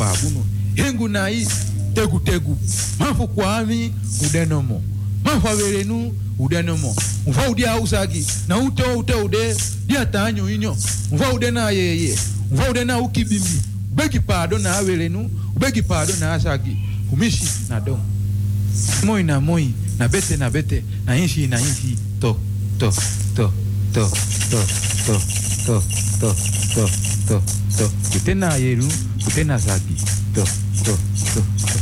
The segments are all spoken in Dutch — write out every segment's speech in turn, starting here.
na mafabuno hengu nai tegu tegu. Mafu kwami udenomo mafu averenu udenomo mva udi ausagi na ute ute ude dia tanyo inyo. Mva ude na yeye. Mva ude na ukibimbi. Ubegi pado na averenu ubegi pado na asagi kumishi na dom moi na moi na bete na bete. Na inshi na inshi. To to to to to to. To to to to to. Ute na yeru ute na zagi to to to to.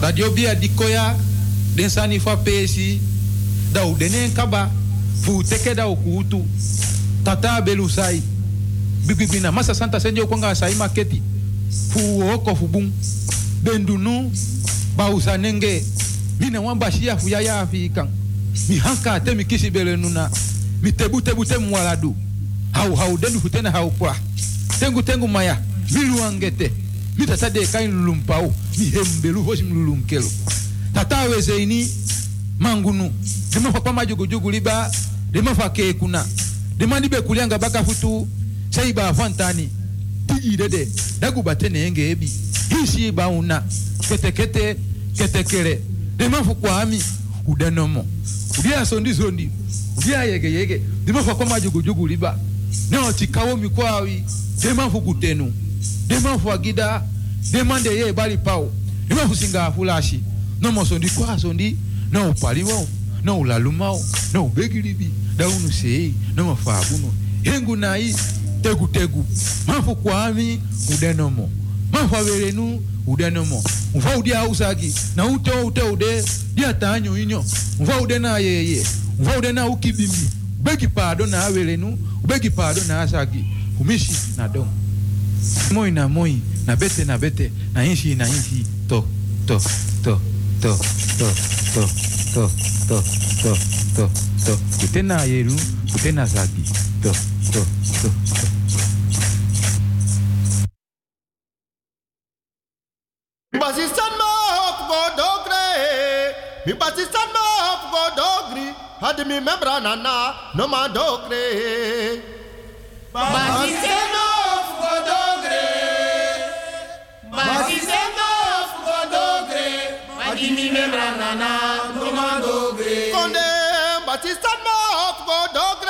Radio Bia Dikoya, den sani fa pesi, da u denen kaba, fu teke da u kutu, tata belu sai, bibibina masa santa senjo konga sai maketi, fu oko fu bum, bendunu, ba usa nenge, mina wan bashia fu ya ya afikan, mi hanka te mi kisi bele nuna, mi tebu tebu te mwaladu, hau hau denu fu tena hau kwa, tengu tengu maya, milu angete, mi tata de kain lulumpau mi hembelu hosi mlulunkelo tata weze ini mangunu dema fa pama jugu jugu liba dema fa ke kuna dema dibe kulianga baka futu sai ba fantani tigi dede dagu batene enge ebi. Hisi ba una. Kete kete kete demafu kwami udanomo udia sondi sondi. Udia yege yege. Demafu akoma jugu jugu liba. Nao tikawo mikwawi. Demafu kutenu demafu agida demande ye bali pao. Demafu singa fulashi nomo sondi kwa sondi. Na upaliwao. Na ulalumao. Na ubegilibi daunu sei. Na mafabuno hengu nai. Tegu tegu. Mafu kwami udanomo udenomo mafu averenu udenomo mfa udia usagi na ute ute ude dia tanyo inyo mfa ude na yeye mfa ude na ukibimbi ubegi pado na averenu ubegi pado na asagi kumishi na moi na moi na bete na bete na inshi na inshi to to to to to to to to to to to ute na yeru na zagi to to to to mi membra nana no ma dogre. Basise no fugo dogre. Basise no fugo dogre. Admi nana no fugo dogre.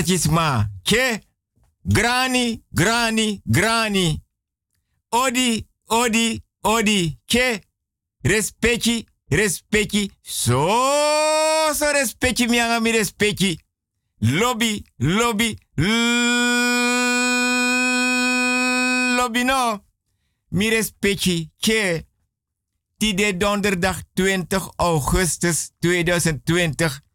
Artisma, ke, grani, grani, grani. Odi, odi, odi, ke, respecti, respecti, so, so respecti, mi anga mi respecti. Lobby, lobby, lobby no. Mi respecti, ke, die de donderdag 20 augustus 2020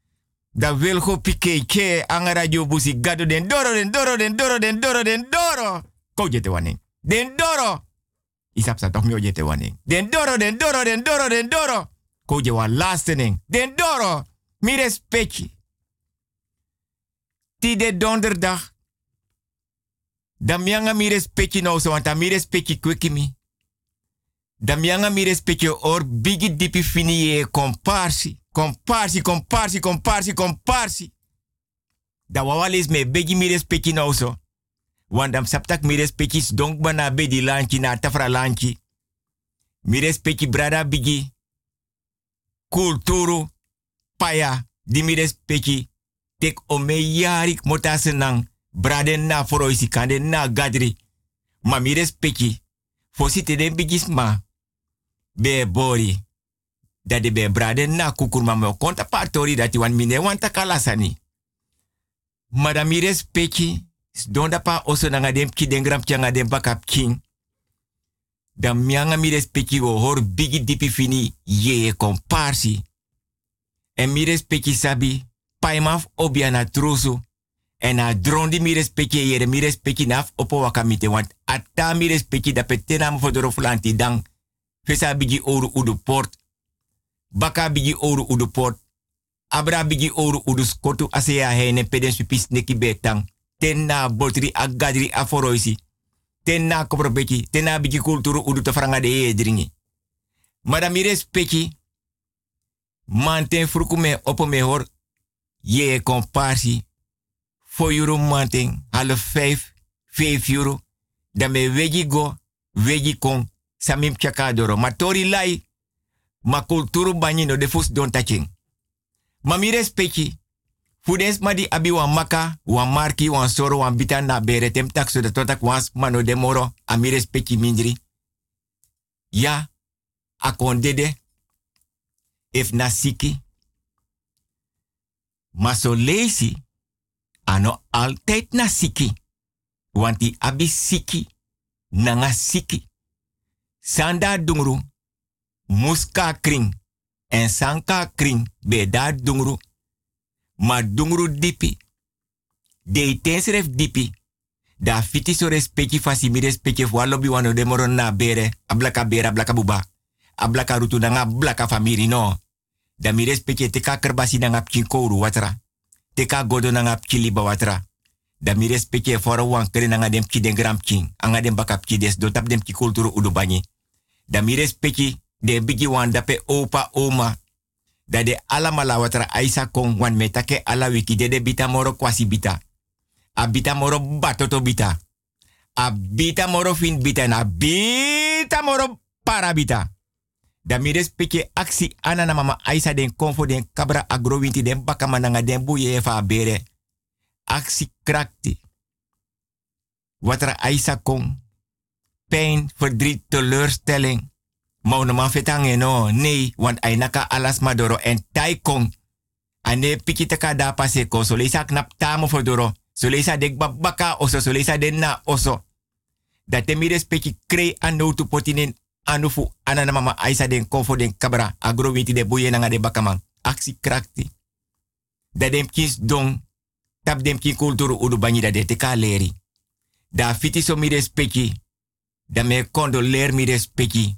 da wilgo pike ke ang radio busi gado den doro den doro den doro den doro den doro. Ko jete waning den doro. Isap sa toch mi o jete den doro den doro den doro den doro. Ko je wa laatste ning den doro. Mi respecti. Ti de donderdag. Da mianga mi respecti no so want mi respecti kwekimi da mianga mi respecti or bigi dipi fini e comparsi Comparsi, comparsi, comparsi, comparsi. Da wawalis me begi mi respecti nou so. Want dam saptak mi respecti donk bana bedi lanchi na tafra lanchi. Mi respecti brada bigi. Kulturu, paya, di mi respecti. Tek ome yarik mota senang. Braden na foroisi kande na gadri. Ma mi respecti. Fosite den bigis ma. Be bori dat de be brade na kukur ma me konta partori dat wan mine wan takalasani. Madame respecti, don da pa oso nanga dem ki den gram bakap king. Dan mianga mi respecti wo hor bigi dipi fini ye komparsi. En mi respecti sabi, paimaf obiana trusu. En a drondi mi respecti yere mi respecti naf opo wakamite want ata mi respecti da petena fodoro flanti dang. Fesa bigi oru udu port baka bigi oru udu port. Abra bigi oru udu skotu asea hene peden supis neki betang. Ten na botri agadri aforoisi. Ten na koprobeki. Ten na bigi kulturu udu te franga de e dringi. Madame respecti. Manten fruku me opo me hor. Ye komparsi. Voor euro manten. Half vijf. Vijf euro. Dan me wegi go. Wegi kon. Samim chakadoro. Matori lai ma kulturu banyi no de fus don taching. Ma mi respecti. Fudens ma di abi wan maka, wan marki, wan soro, wan bita na bere tem tak so de totak wans mano de moro, a mi respecti mindri. Ja, akon dede. If na siki. Ma so lazy, ano altijd na siki. Want die abi siki, nanga siki. Sanda dungru, muska kring en sanka kring be da dungru. Ma dungru dipi. De tensref dipi. Da fiti so respecti fasi mi respecti fwa lobi wano de moron na bere. Ablaka bere, ablaka buba. Ablaka rutu nanga ablaka famiri no. Da mi respecti teka kerbasi nanga pchinkouru watra. Teka godo nanga pchiliba watra. Da mi respecti fora wan kere nanga dem den gram pchin. Anga dem baka pchi des do tap dem pchi kulturu. Da mi respecti de bigi wan dape opa oma. Dat de alamala watra aisa kon wan metake ala wiki de de bita moro kwasi bita. A moro batoto bita. A moro fin bita na bita moro para bita. Da mi respecte aksi ana na mama aisa den konfo den kabra agrowinti den baka mananga den buye fa bere. Aksi krakti. Watra aisa kon. Pijn, verdriet, teleurstelling. Maar no fetange no. Nee, want ainaka alas madoro en taikong. Ane piki taka da pase ko. So knap tamo fodoro. So leisa dek babaka oso. So leisa den na oso. Dat mi respecti krei ano tu potinen anufu anana mama aisa den kofo den kabra. Agro winti de boye nanga de bakaman. Aksi krakti. Dat dem kis don. Tap dem kin kulturu udu banyi da de te ka leri. Da fiti so mi respecti. Da me kondo leer mi respecti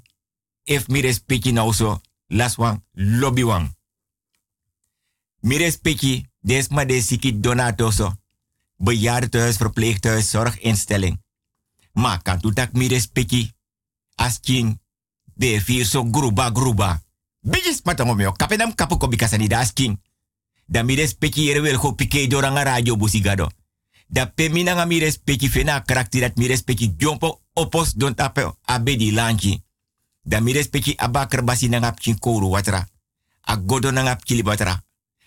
if mi respecti nou so, las wan, lobby wan. Mi respecti, des ma de siki so. Bejaardentehuis, verpleeghuis, zorginstelling. Maar kan tu tak mi respecti, as king, de vier so gruba gruba. Bijis matango meo, kapenam kapu ko bikasani da as king. Da mi respecti ere wel go pike doranga radio busigado. Da pe mi nanga mi respecti fena karakter dat mi respecti jompo opos don tape abedi lanchi da mi respecti abakar basi na ngap kouru watra. A godo na ngap kili watra.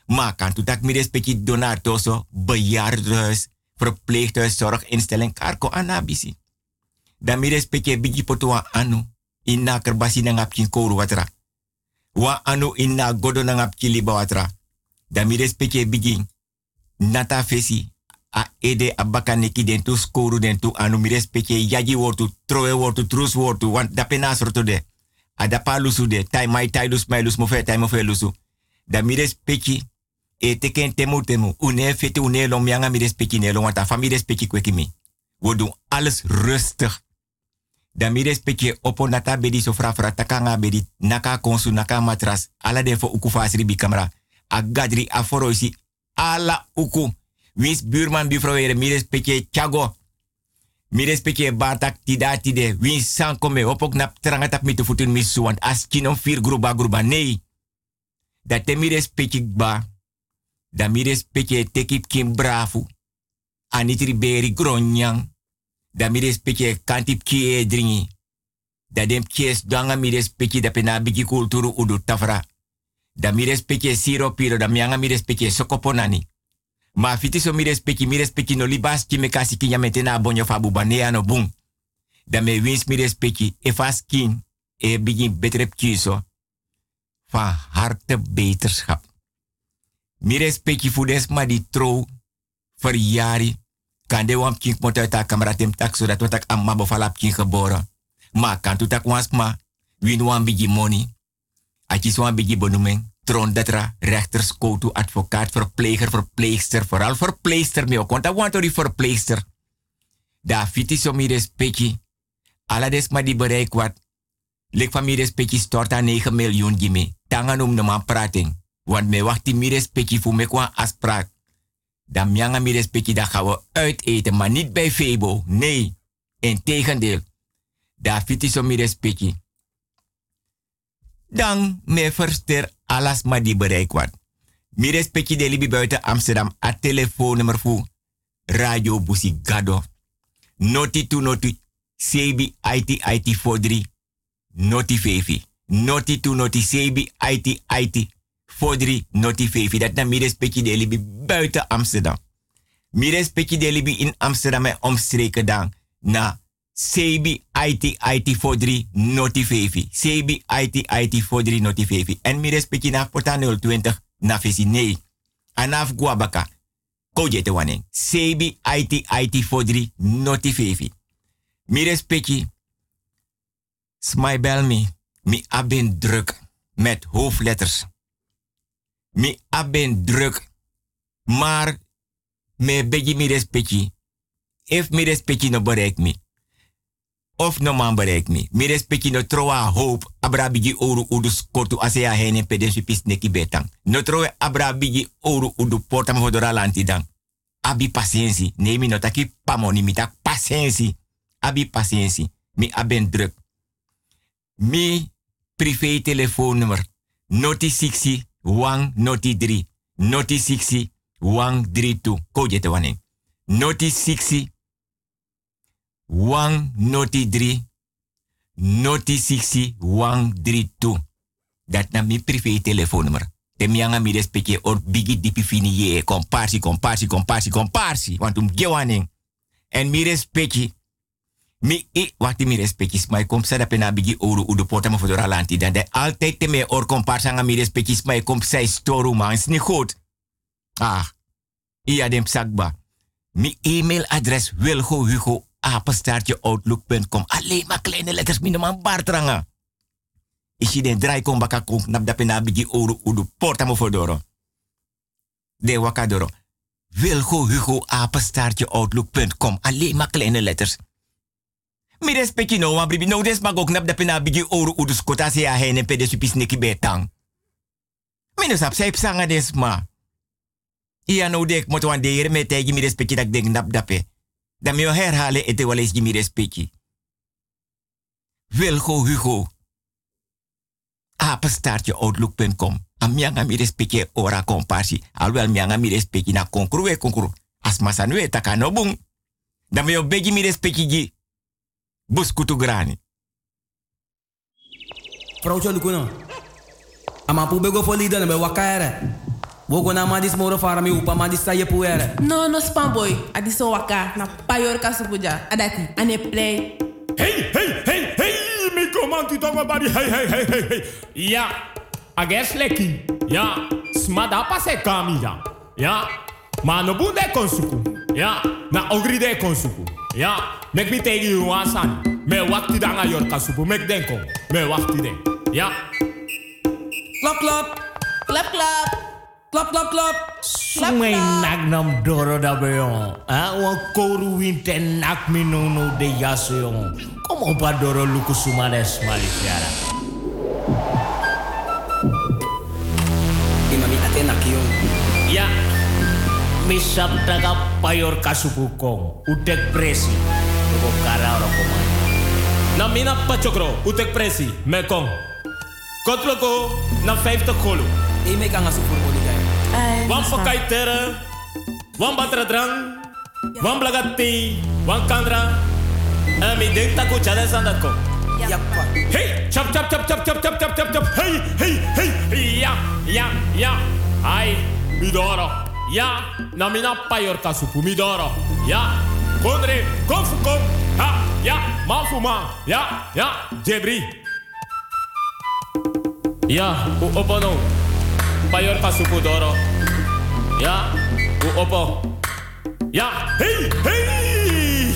Ma kan tak mi respecti donatoso, bejaardenhuis, verpleeghuis, zorginstelling, karko anabisi. Da mi respecti bigi potua anu, inna kerbasi na kouru watra. Wa anu inna godo na kili watra. Da mi respecti bigi nata fesi, a ede abaka neki den tu skoru den tu anu mi respecte yaji wortu troe wortu trus wortu want dape nasroto de. De tai mai tai lus mai lus mo fe tai mo fe lusu. Da mi respecte e teken temu temu. Une fete une lo mianga mi respecte ne lo want a fami respecte kweki mi we doen alles rustig da mi respecte opo nata bedi so fra fra takanga bedi naka konsu naka matras ala de fo uku fasri bi kamera a gadri a foroisi ala uku Wins buurman buurvrouw mi respecte chago. Mi respecte batak tida tide. Wins san kome opok nap teranga tap mi te futun mi suwan. As kinom fir gruba gruba. Nee. Dat te mi respecte ba. Da mi respecte tekip kim brafu. Anitri beri gronyang. Da mi respecte kantip kie dringi. Da dem kies danga mi respecte da pena bigi kulturu udu tafra. Da mi respecte siro piro da mianga mi respecte sokoponani. Ma fiti so mi respecti, mi respecti no libas ki me kasi ki nyamete na bonyo fa bubane no bung. Da me wins mi respecti e fas kin e begin betrep kiso. Van harte beterschap. Mi respecti des ma di tro verjari. Kan de wam kin mot uit kamera tem tak so dat wat amma bofalap kin geboren. Ma kan tu tak wans ma win wan bigi money. Atjes wan bigi bonumeng trondetra, rechters, koutu, advocaat, verpleger, verpleegster, vooral verpleegster mee. Want dat want die verpleegster. Da fiti so mi respecti. Alla des ma di bereik wat. Lek van mi respecti stort aan 9 miljoen gimi. Tangan om de man prating. Want me wachti mi respecti voor me kwa afspraak. Dan mianga mi respecti da gaan we uiteten, maar niet bij Febo. Nee, integendeel. Da fiti so mi respecti. Dan me verster alas ma di bereik wat. Mi respecti de libi buiten Amsterdam a telefoonnummer voor Radio Busi Gado. Noti tu noti sebi IT IT 43 noti fefi. Noti tu noti sebi IT IT 43 noti. Dat na mi respecti de libi buiten Amsterdam. Mi respecti de libi in Amsterdam en omstreken dan na Sebi IT IT 43 noti fefi. Sebi IT IT 43 noti. En mi respecti na pota 020 na fesi nee. Anaf guabaka. Koje te wanen. Sebi IT IT 43 noti fefi. Mi respecti. Smai bel mi. Aben druk. Met hoofdletters. Mi aben druk. Maar me begi mi respecti. If mi respecti no bereik mi of no man bereik me. Mi respecti no troa hoop abrabigi oru udu kortu asea hene pedensu pis neki betang. No troa abrabigi oru udu porta mo hodora lanti dang. Abi pasiensi. Nee mi no taki pamoni mi tak. Abi pasiensi. Mi aben druk. Mi privé telefoonnummer. Noti 60 wang noti 3. Noti 60 wang 32. Koje te wanneer. Noti 60 wang noti 3. Noti 60 wang 32. Dat na mi privé telefoonnummer. De mianga mi respecte or bigi dipi fini ye komparsi komparsi komparsi komparsi. Want um gewaning. En mi respecte mi i wakti mi respectis mai kom sa pena bigi oru udu porta ma fodora lanti dan de altijd te me or kom parsa mi respectis mai kom storu man is niet goed. Ah. Iya dem sakba. Mi e-mailadres wilgo hugo outlook.com. Alleen maar kleine letters minimaal bartranga. Is je den draai kom baka kom nap da pena bigi oru udu porta ma fodoro. De wakadoro. Wilgo hugo outlook.com. Alleen maar kleine letters. Mi respecti no wan bribi no des mag ook nap pena bigi oru udus kota se a hene pede supis neki betang. Mi no sap saip sanga des ma. Ia no dek mot wan de me tegi mi respecti dak dek nap dape. Dan mi ete wales mi respecti. Hugo. Apenstaartje outlook.com. Amianga mi respecti ora komparsi. Alwel mianga mi respecti na konkru e konkru. As masanu e takanobung. Dan mi begi mi respecti gi. Buskutu grani. Vrouwtje Lukuno. Ama pu bego fo lida na be wakaere. Wogo na madis moro fara mi upa madis sa. No, no spam boy. Adi so waka na payor kasupuja. Adati. Ane play. Hey, hey, hey, hey, mi comanti tongo bari, hey, hey, hey, hey, hey. Ja, ages leki. Ja, smada pase kami ja. Ja, ma no bunde konsuku. Ja, na ogri de konsuku. Ja, mek mi tegi you wasan. Me wakti danga yor kasupu, mek denko. Me wakti den. Ja. Klap klap. Klap klap. Klap klap klap. Sumai nak nam doro da beyon. Ah, wan koru winte nak mi no no de yaso yon. Kom op a doro luku sumades malisiara. Imami ate na kiyon. Ya. Misap taga payor kasupu kong. Utek presi. Lugo kara oro komay. Na mina pachokro. Utek presi. Me kong. Kotloko na 50 kolo. E me kanga su furmo di gaya. Ay, Wan pakai tere. Wan batra drang. Wan blagati. Wan kandra. En mi denk taku chade sandat kong. Yappa. Hey, chop chop chop chop chop chop chop chop chop. Hey, hey, hey. Ja, ja, ja. Ai, midoro. ya na mina payor kasu pumidoro ya kondre konfu kon ha ya mafuma ya ya jebri ya u opo no payor kasu pudoro ya u opo. Ya hey hey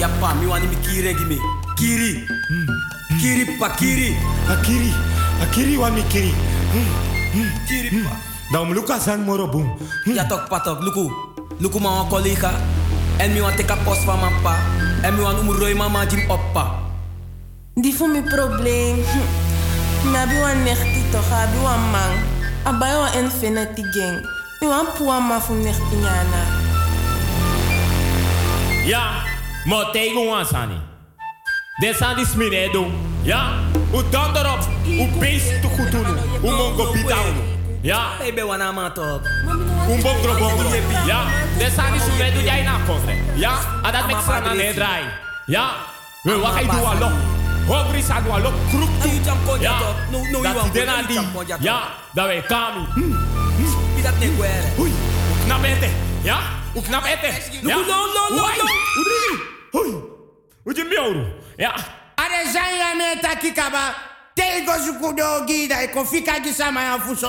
ya pa mi wani mi kire gimi kiri. Hmm, hmm. Kiri pa kiri. Akiri akiri wani kiri. Hmm, kiri pa. Dan Lucas ang moro boom. Ja tok patok. Luku. Luku ma wan collega. En mi wan teka post van mijn pa. En mi wan umroi mama jim oppa. Die voor mijn probleem. Hm. Me abi wan nechti toch, abi wan man. Abai wan infinity gang. Mi wan puwa ma fu nechti nyana. Ja, maar tegen ons aan. Dit zijn die sminedo. Ja, u dan erop. U beest te goed doen. U mongo pitang. Ja. Baby wana matop. Un bom dro bom dro. Ja. De ni su du ya mm. na kofre. Ja. Adat mek sana ne drai. Ya. We wa kai du alo. Hobri sa du alo krup tu. Ja. No no you want. Dena di. Ja. Da we kami. Pidat ne kwere. Hui. Knap ete. Ja. U knap ete. Ja. No no no no. Udri. Hui. Ujim bioru. Ja. Are zanya me takikaba. Tem gosto com o guida e com fuso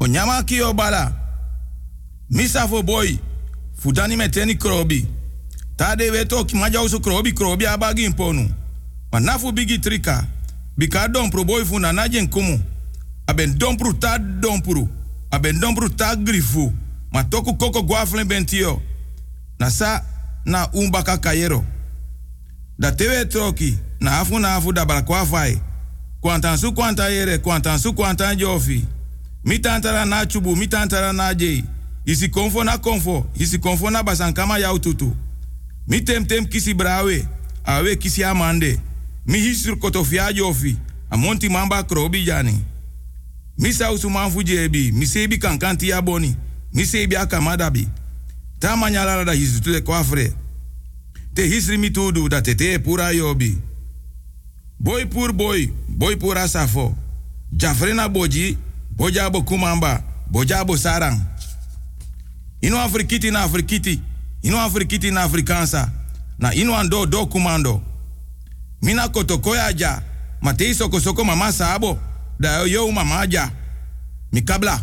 O onyama ki obala. Misa fo boy. Fudani meteni krobi. Tade weto ki maja usu krobi krobi abagi imponu. Manafu bigi trika. Bika pro boy funa najen kumu. Aben dompru ta dompru. Aben dompru ta grifu. Matoku koko guafle bentio. Nasa na umbaka kayero. Da tewe troki. Na afu na afu da bala kwa fai. Kwantan su kwanta yere, kwantan su kwantan jofi. Mi tantara na chubu, mi tantara na jei. Isi konfo na konfo, isi konfo na basankama yau tutu. Mi tem tem kisi brawe. awe kisi amande. Mi hisur kotofia jofi. Amonti mamba krobi jani. Mi sa usuman fujebi. Mi sebi kankanti ya boni. Mi sebi akamadabi. Ta manyala da hisu tule kwafre. Te hisri mi tudu da tete pura yobi. Boy pur boy. Boy pura safo. Jafrena boji. Boja bo kumamba. Boja bo sarang. Ino afrikiti na afrikiti. Ino afrikiti na afrikansa. Na ino ando do kumando. Mina kotokoya ja. Ma te soko soko mama sabo. Da yo mama ja. Mi kabla.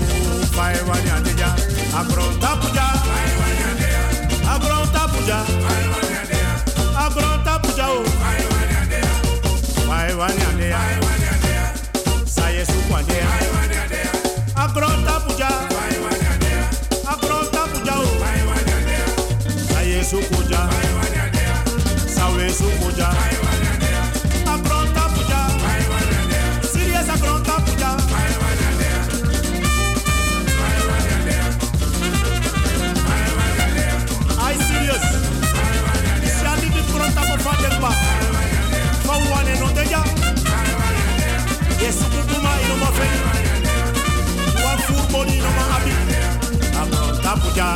o, fai wanya de ya. Agron tapuja. Fai wanya de ya. Fai wanya de ya o, fai wanya de ya. De ya.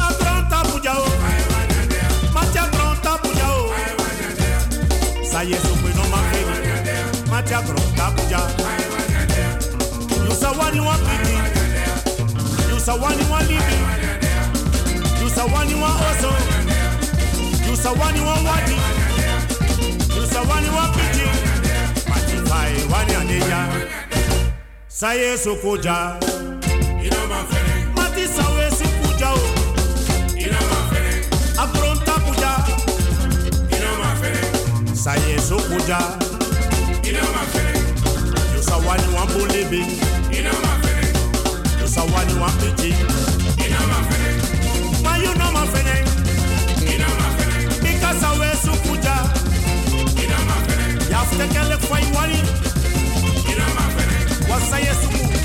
Agron tapuja o. Macha agron tapuja o. Sa Yesu kwe no mafeni. Macha wanya de ya. Yusa wani wa piti. Yusa wani wa libi. Yusa wani wa oso. Yusa wani wa wadi. Yusa wani wa piti. Mati fai wani aneja. Sa Yesu kuja. Mati sa Yesu kuja o. Agron tapuja. Sa Yesu kuja. Yusa wani wa bulibi. Yusa wani wa piti. Ma you know my friend. Because I wear sukuja. Yafte kele fai wani. Wasa yesuku. No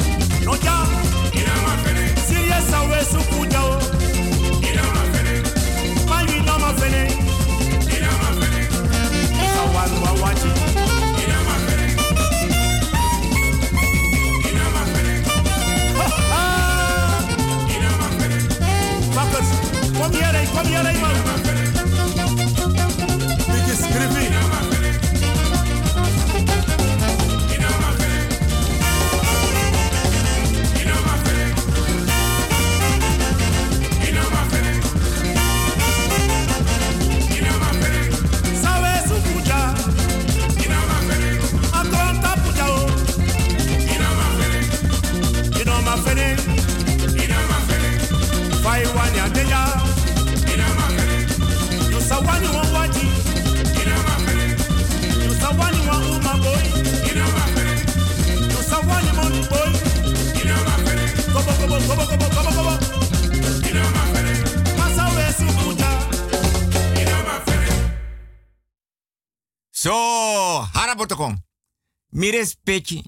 kom hierheen, Mi respecti.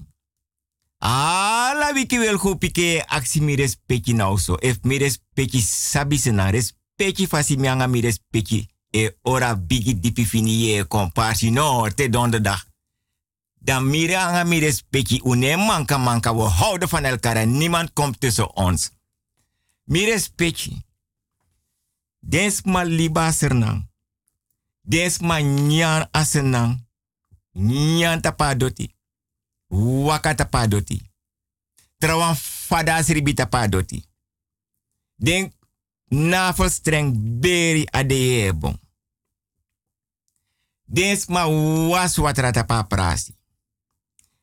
Ala wiki wel go pike aksi mi respecti nou. If mi respecti sabi se na respecti fasi. E ora bigi dipi fini komparsi no te donderdag. Dan mire anga mi respecti une manka manka. We houden van elkaar en niemand komt tussen ons. Mi respecti. Dens ma liba sernang. Dens ma nyan asenang. Nyan tapadoti. Waka tapadoti. Trawan fada sribi tapadoti. Den navelstreng beri adeyebon. Dens ma was wat rata pa prasi.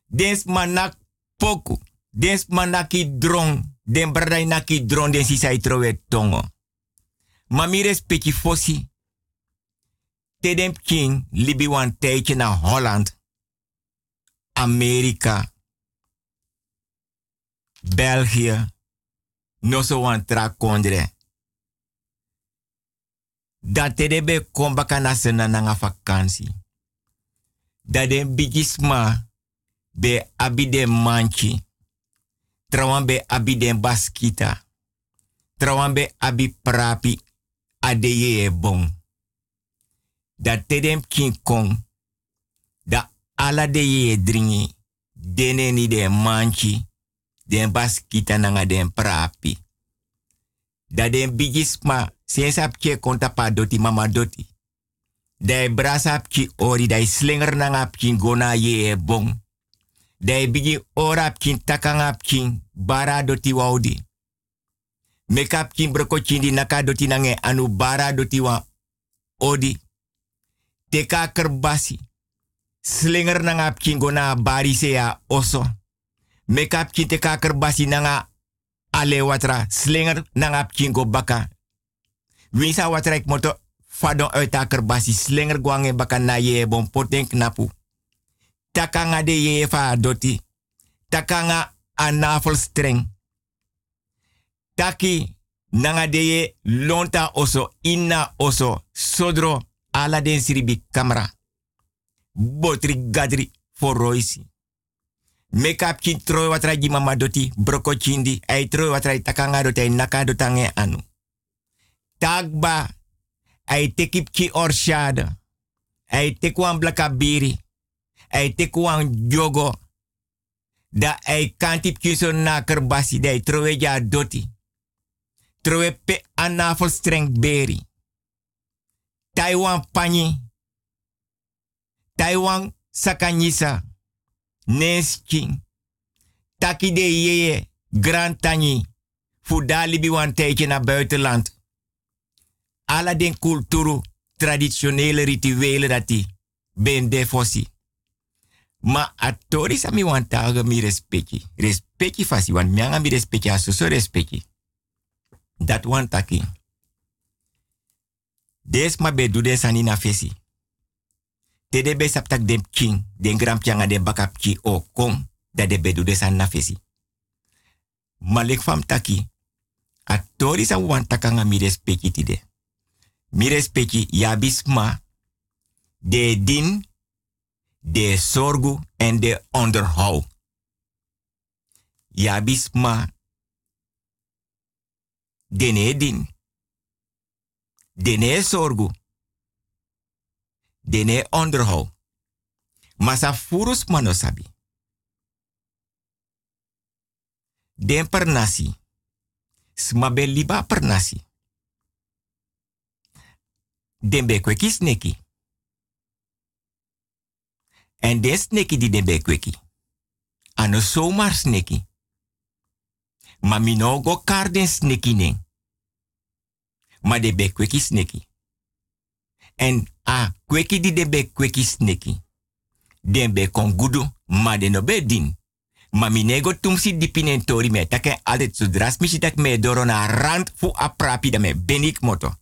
Dens ma nak poku. Dens ma naki drong. Den bradai naki drong den si sai trowe tongo. Ma mi respecti. Tedem king libi wan naar Holland. Amerika. België. No so wan tra kondre. Dat te be sena nanga vakantie. Dat den bigisma be abide manchi. Trawan be abide baskita. Trawan be abi prapi adeye bon. Dat te den king kong. Ala de ye dringi. Dene ni de manchi. Den baskita nanga den prapi. Dat den bigisma Sinds ap ke konta pa doti mama doti. Dai brasa ap ki ori dai slinger nang ap kin gona ye e bong. Dai bigi ora ap kin takang ap kin bara doti waudi. Mek ap kin broko chindi naka doti nange anu bara doti wa odi. Teka kerbasi. Slinger nang ap kin gona bari se ya oso. Mek ap kin teka kerbasi nanga ale watra. Slinger kin go baka. Winsa wat rijk moto fadon aker basi slinger gwange baka na ye bon poten knapu. Takanga de ye fa doti. Takanga a navelstreng. Taki nanga de ye lonta oso inna oso sodro ala den siribi kamera. Botri gadri for roisi. Make-up kin troi wat ragi mama doti broko chindi. Ay troi wat ragi takanga doti naka dotange anu. Tagba. Ay tekip ki orshade. Ay tekwan blakabiri. Ay tekwan jogo. Da ay kantip ki so na kerbasi. Da ay trowe ja doti. Trowe pe anafel streng beri. Taiwan pani. Taiwan sakanyisa. Nesking. Taki de yeye. Grand tani. Fudali bi wan tijdje buitenland kulturu, traditionele rituelen dat die ben de fossi. Ma atori sa mi wan mi respecti. Respecti fasi wan mianga mi respecti aso so respecti. Dat wan taki. Des ma be du des ani na fesi. Te de be saptak dem king, den gram pianga den bakap o kong, dat de be du des an na fesi. Ma lek fam taki. Atori sa wan takanga mi respecti ti de. Mi respecti ya bisma de din, de zorgu en de onderhoud. Ja bisma dene din, dene zorgu, dene onderhoud. Masa furus manosabi. Den per nasi. Smabe liba per nasi. Den be. En den sneki di den be kweki. Ano zomaar sneki. Ma mino go kar den sneki. Ma de be kweki sneki. En a kweki di de be kweki sneki. Den be kon ma de no be din. Ma tumsi dipinen tori me take altijd zodra misi tak me doro na rand fu aprapi da me benik moto.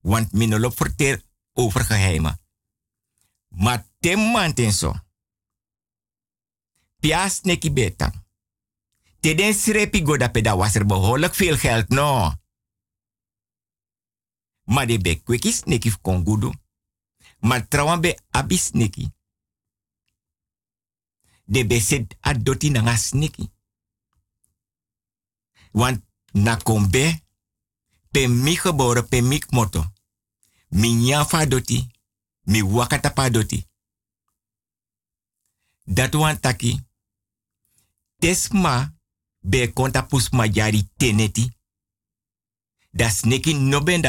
Want min lop verteer over geheimen. Maar tem manten zo. Pias neki betang. Te den srepi goda peda was er veel geld, no. Maar de be kwekis neki kon gudu. Maar trouwan be abis neki. De be set adoti nanga sneki. Want na kombe, pe mi geboren, pe mi moto. Mi nyafa doti, mi wakata pa doti. Dat wan taki. Tesma be konta pusma jari teneti. Da sneki no ben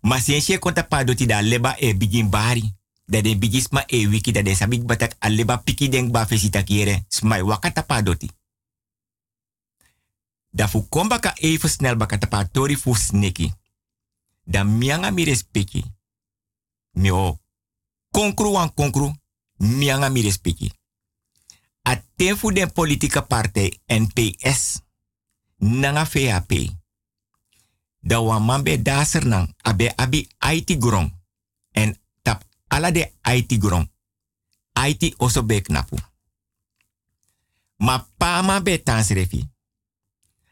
Ma siensie konta pa doti da leba e bigin bari. Da de bigisma e wiki da de sabik batak a leba piki denk ba fesita kiere. Smai wakata pa doti. Da fu kom baka even snel baka tapa tori fu sneki. Da mianga mi respecti. Mi o konkru wan konkru. Mianga mi respecti. A ten fu den politieke partij NPS. Nanga VAP. Da wan man be daser. Abe abi IT grong. En tap ala de IT grong. IT oso be knapu. Ma pa ma be tansrefi.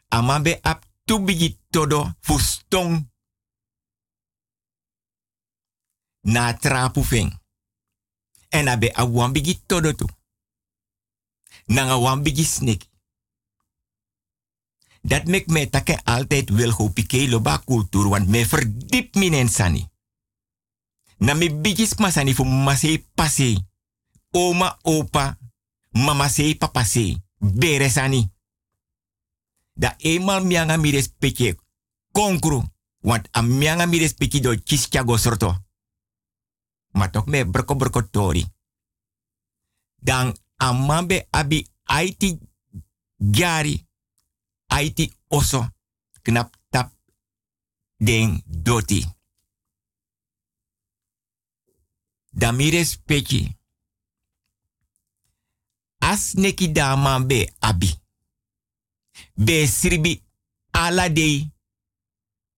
Ama be ap tu bigi todo fu stong. Na trapu feng. En abe a wan bigi todo tu. Nanga wan bigi. Dat mek me take altijd wil go pike loba kultur want me verdiep minen sani. Na me bigis masani fu masei pase. Oma opa, mama sei papa sei. Bere sani. Da eenmaal mianga mi respecte konkru. Want a mianga mi respecte do kiskyago sorto. Maar toch me broko broko tori. Dan amambe abi aiti jari. Aiti oso. Knap tap den doti. Dan mi respecte. As neki daman be abi. Be sribi ala.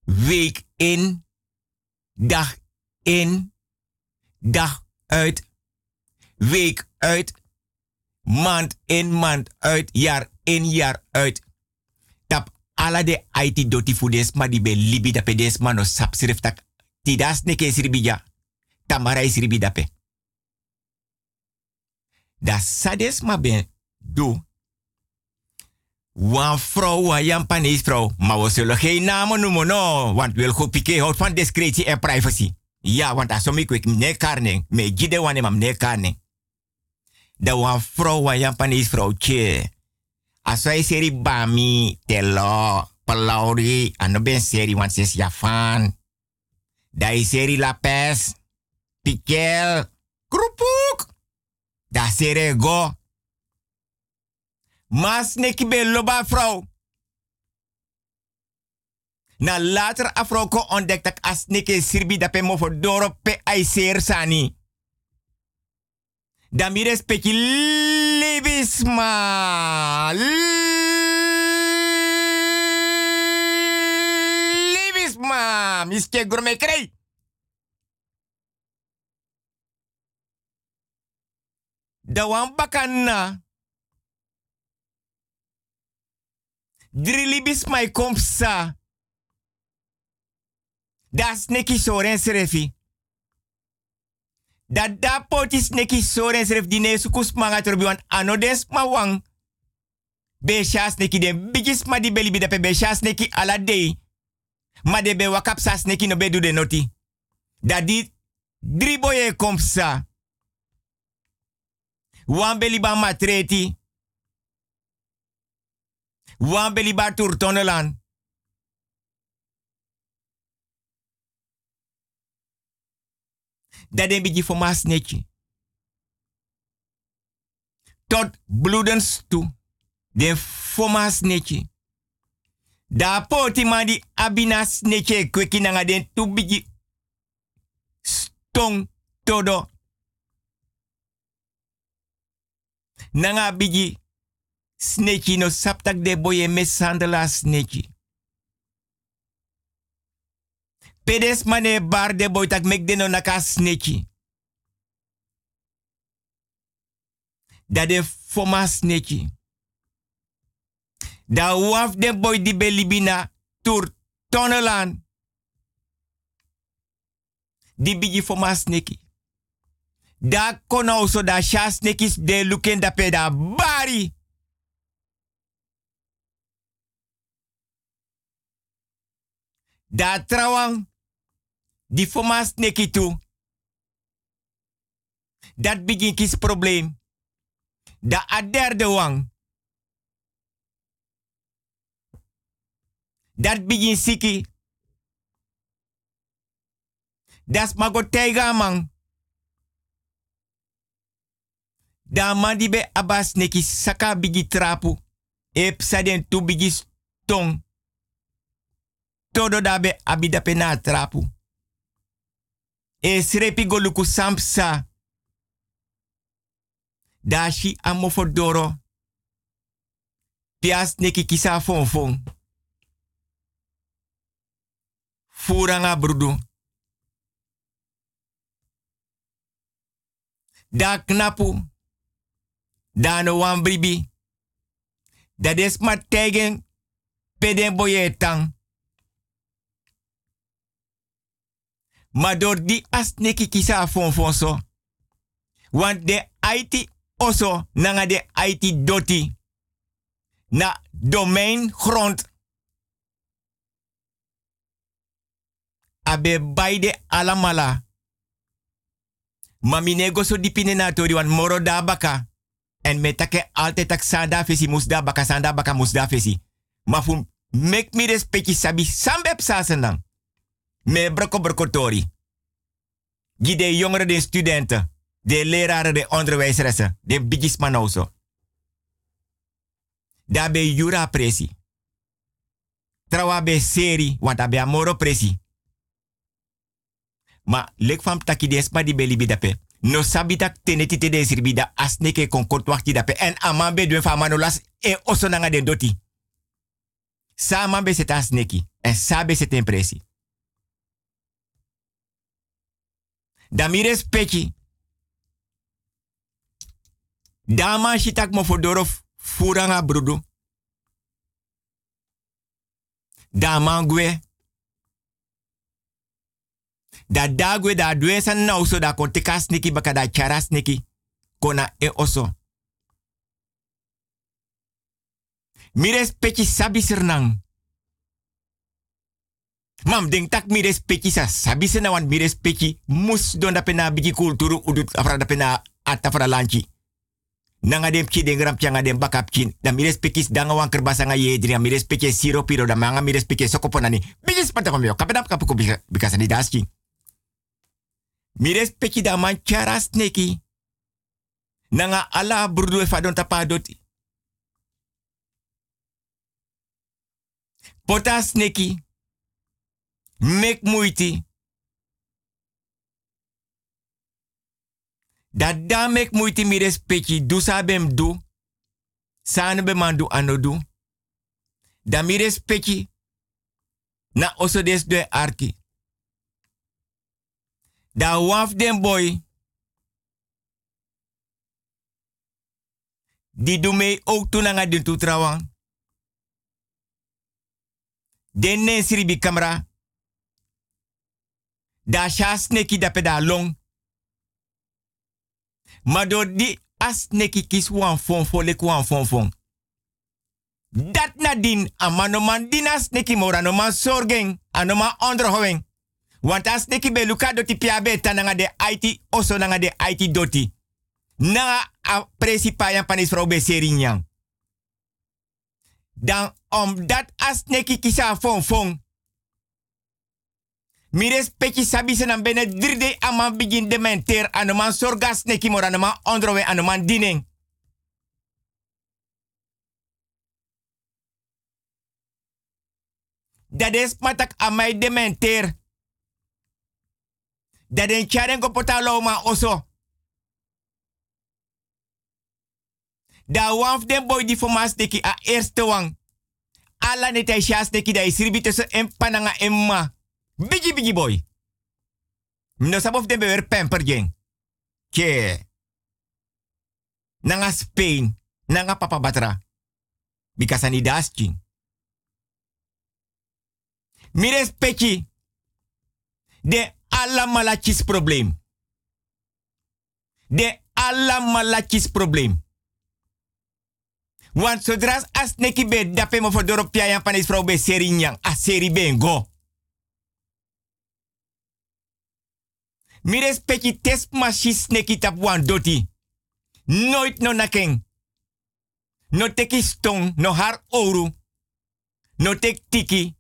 Week in. Dag in. Dag uit. Week uit. Maand in, maand uit. Jaar in, jaar uit. Ala de IT doti fu des ma di be libi dape des ma no tak. Tidas neke ja. Tamara is sribi dape. Da sades ma ben do. Wan vrouw, wan Japanese vrouw. Maar we no. Want goed piqué houdt van discretie en privacy. Ja, want als ik ik meneer Karning. Me gide wane maar meneer Karning. Da wan vrouw, wan Japanese vrouw, tje. Als wij serie bami, telo, palauri, ano ben serie, want ze is Japan. Da is serie La Pes, Pikel, Kroepok. Da sere go. Mas neki be loba. Na later afro ko ontdekt dat as neke sirbi da pe mo for doro pe ai ser sani. Da mi respecti libisma. Libisma. Miske gourmet krei. Da wan bakana. Drilibis mai kompsa. Das neki soren serefi. Da da potis neki soren seref dine sukus manga wan anodes ma wang. Be shas neki den bigis ma di beli bidape be shas neki ala. Ma de be wakap sas no be du de noti. Da di driboye kompsa. Wan beli ba matreti. Wan beli ba turtonelan. Dat den bigi voor mas netje. Tot bloedens toe. Den voor mas netje. Da poti man di abinas netje kweki nanga den tu. Stong todo. Nanga bigi. Sneki no saptak de boye mesandela sneki. Pedes mane bar de boy tak mek de no naka sneki. Da de foma sneki. Da waf de boy di belibina tur tonelan. Di bigi foma sneki. Da kono so da sha snekis de luken da peda bari. Da trawang di fomas neki tu. Dat begin kis probleem. Da a derde wang. Dat begin siki. Das mago teiga man. Da man di be abas neki saka bigi trapu. Ep saden tu bigi tong. Todo dabe abida pe na trapu. E srepi goluku sampsa. Dashi amofodoro. Pias neki kisa fon fon. Furanga brudu. Da knapu. Da no bribi. Da des ma tegen peden boye Maar door die as neki kisa fon fon so. Want de IT oso nanga de IT doti. Na domein grond. Abe baide alamala. Mami go so dipine na tori wan moro da baka. En metake altijd tak sanda fesi musda baka sanda baka musda fesi. Ma fu mek mi respecti sabi sambep sasenang. Me broko broko tori. Gide jongeren de studenten. De leraren de onderwijzeressen. De bigis manoso. Dabe jura presi. Trawa be seri, want amoro presi. Ma lek fam taki des ma di beli bidape. No sabitak teneti te des ribida asneke kon kort wakti dape. En amambe duen fa manolas e oso nanga de doti. Sa mambe set asneki. En sabe set impresi. Damires peki. Dama shitak mo fodoro furanga brudu. Dama gwe. Da dagwe da dwe san na uso da kon teka sniki baka da chara. Kona e oso. Mires peki sabi. Mam ding tak mi respecti sa sabi se na wan mi mus don da pena kulturu udut afra da pena ata fra lanchi. Nanga dem ki den gram pianga dem bakap kin. Da mi respecti danga wan kerbasa nga yedri mi respecti siro piro da manga mi respecti sokoponani. Bigi spanta komyo kapedap kapuko bikasa ni daski. Mi respecti da man charas neki. Nanga ala burdu e fadon tapadoti. Potas neki. Mek moeite. Dat da mek moeite mi respecti. Du sa bem du. Sane be man du du. Mi respecti. Na oso des de arki. Da waf den boy. Die doe mee ook toen aan den toetrouwen. Den sribi camera. Da sha sneki da peda long. Maar door die as neki kis wan fon lek wan fon. Dat nadien amanoman dinas neki mora no man sorgen anoma onderhouding. Want as neki be luka doti piabe tananga de IT oso nanga de IT doti. Na a presipa yan panis vrouw be. Dan omdat as neki kisa fon fon. Mi respecti sabi se bene dride aman begin de menter anoman sorgas neki mor anoman ondrowe anoman dining. Dat is matak amai de menter. Dat den charen ko potalo ma oso. Da wanf den boy di teki a eerste wang. Alla net hij sjas teki da isribi tussen en emma. Bigi bigi boy. No sabof den bewer pamper jeng. Ke. Nanga Spain. Nanga papa batra. Bikasani dasking. Mires pechi. De alla malachis probleem. De alla malachis probleem. Want zodra as neki be dape mo panis vrouw be seri nyang. A seri ben Mi respecti test machis sneki tap wan doti. Nooit no naken. No teki stong, no har oru. No tek tiki.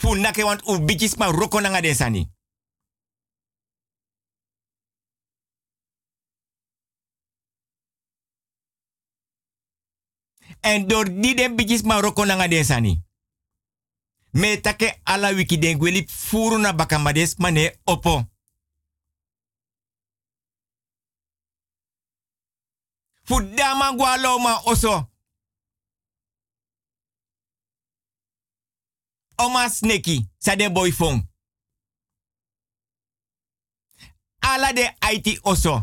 Fu nake want u bichis ma roko nanga desani. En door die den bichis ma roko nanga desani. Me take ala wiki den gweli furu bakamades mane opo. Fudama oso. Oma sneki sa den. Ala de IT oso.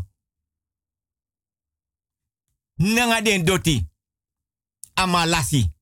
Nanga den doti. Ama lasi.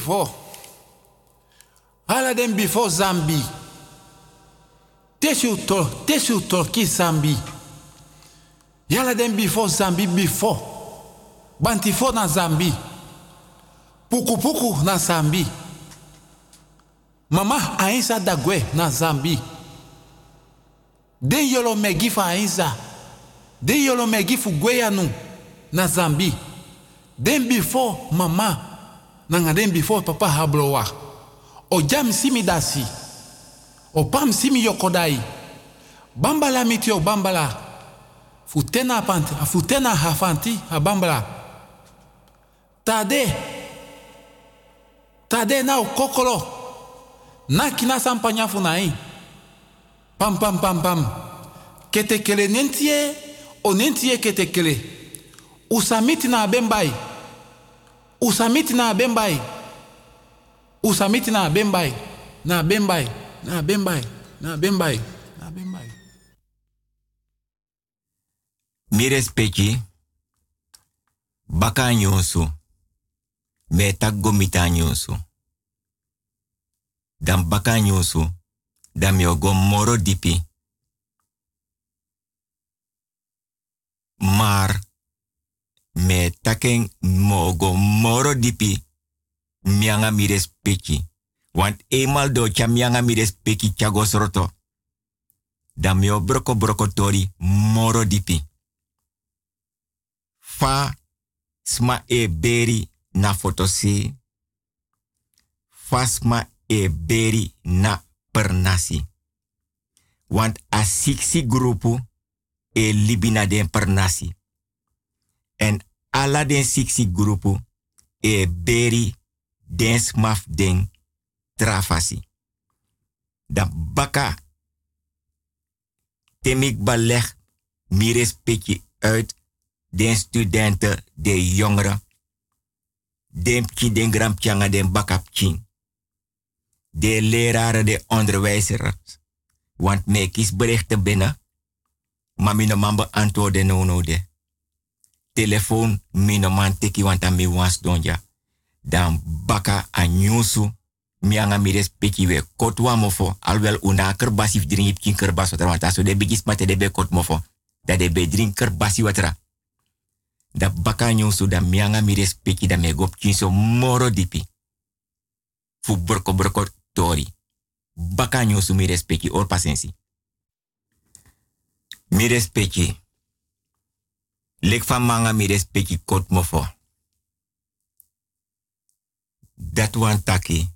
before. All of before Zambi. Tesu to, tesu Zambi. All of before Zambi before. Bantifo na Zambi. Puku puku na Zambi. Mama ainsa dagwe na Zambi. Den yolo me gifu ainsa. Den yolo me gifu gweyanu na Zambi. Den before mama Nanga den before papa hablowa. O jam simi dasi. O pam simi. Bambala mitio bambala. Futena panti, a futena hafanti, a bambala. Tade. Tade na o kokolo. Na kina sampanya. Pam pam pam pam. Kete kele nentie, o nentie kete kele. Usamiti na bembai. Usamiti na bembai. Usamiti na bembai. Na bembai. Na bembai. Na bembai. Na bembai. Mi respecti baka nyonso me gomita. Dan baka nyonso dan dipi. Maar me taken mogo moro dipi mianga mi respecti. Want eenmaal do cha mianga mi respecti chagos roto. Dan mi o broko broko tori moro dipi. Fa sma e beri na fotosi. Fa sma e beri na pernasi. Want a siksi grupu e libina den pernasi. En ala den siksi grupu e beri den smaf den trafasi. Da baka temik baleg mi respecti uit den studenten, de jongeren, den pki den gram tjanga den bakap chin. De leraren, de onderwijzers. Want mij kies berichten binnen, maar mijn man beantwoorden no no de. Telefoon, mijn man teki want aan mij was donja. Dan baka a nyusu, mi respecti we kotwa mofo, alwel una kerbasif drinip kin kerbas watra, want aso de bigis mate de be kot mofo. Dat de be drink kerbasi watra da baka nyusu da mianga mi respecti da me gop kinso moro dipi. Fu broko tori. Baka nyusu mi respecti or pasensi. Mi respecti. Lek van manga mi respecti kot mofo. Dat wan taki.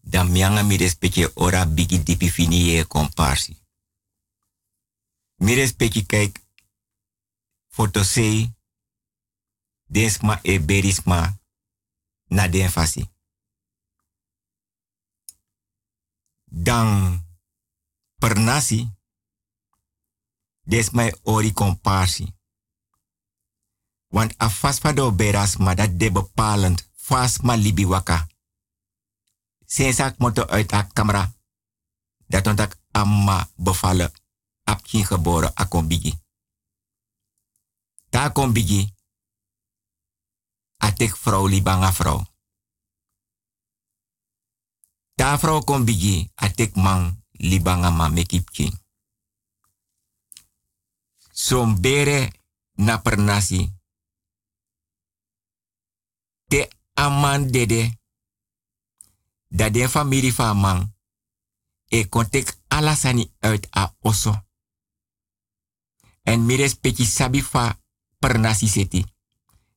Da mianga mi respecti ora bigi dipi fini ye komparsi. Mi respecti kijk fotosei desma e berisma na den fasi. Dan per nasi desma e ori komparsi. Want a fasfado berasma dat de bepalend fasma libi waka. Sensak moto uit a camera. Dat ontak amma bevallen. Apkin geboren akombigi. Ta kom bigi. Atek vrouw libanga vrouw. Ta vrouw kom bigi. Atek man libanga ma. Som bere na pernasi. Te aman dede. Dat de familie van man. E kontek alasani uit a oso. En mi respecti sabi fa per nasi seti.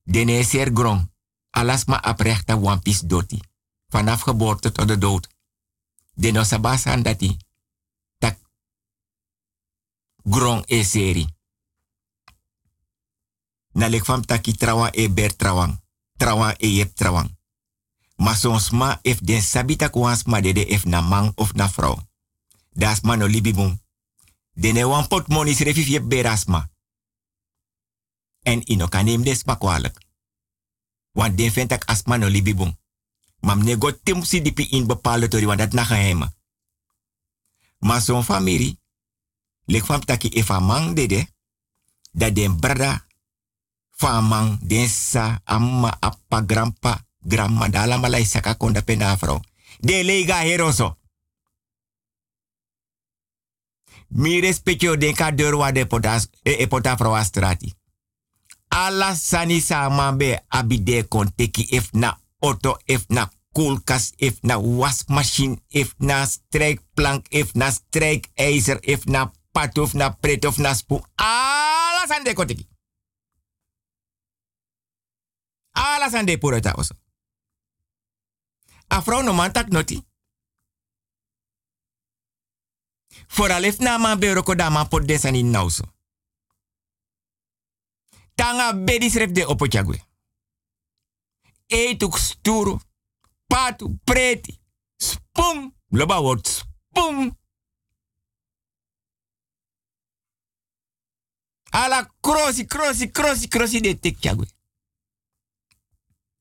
Dene ser grong. Alasma aprechta wampis doti. Vanaf geboorte tot de dood. Deno sabasan dati. Tak grong e seri. Na lek fam taki trawa e ber trawang. Trawa e yep trawang. Ma sons ma if den sabita kwans ma dede if na man of na vrouw. Das ma no libibum. Dene wan pot moni srefif yep berasma. En ino des ma kwalijk. Want den asma no libibum. Mam ne tim si dipi in bepaalde tori, dat na geheime. Maar zo'n familie, lek van taki efa man dede, dat den brada, van man, den sa, amma, appa, grandpa, grandma, da allemaal lai saka konda penda vrouw. De lega heroso. Mi respectio den ka deur wa de potas, e, e pota astrati. Ala sani sama be abide kon teki if na auto, if na koelkast, if na wasmachine, if na strijkplank, if na strijkijzer, if na of na pret, of na spoon. Ala sande kon teki. Ala sande purata oso. A vrouw no man tak noti. Vooral if na man pot nauso. Tanga bedi sref de opochagwe. Etuk sturu. Patu, preti. Spum. Loba word spum. Ala krosi, krosi, krosi, krosi de tek chagwe.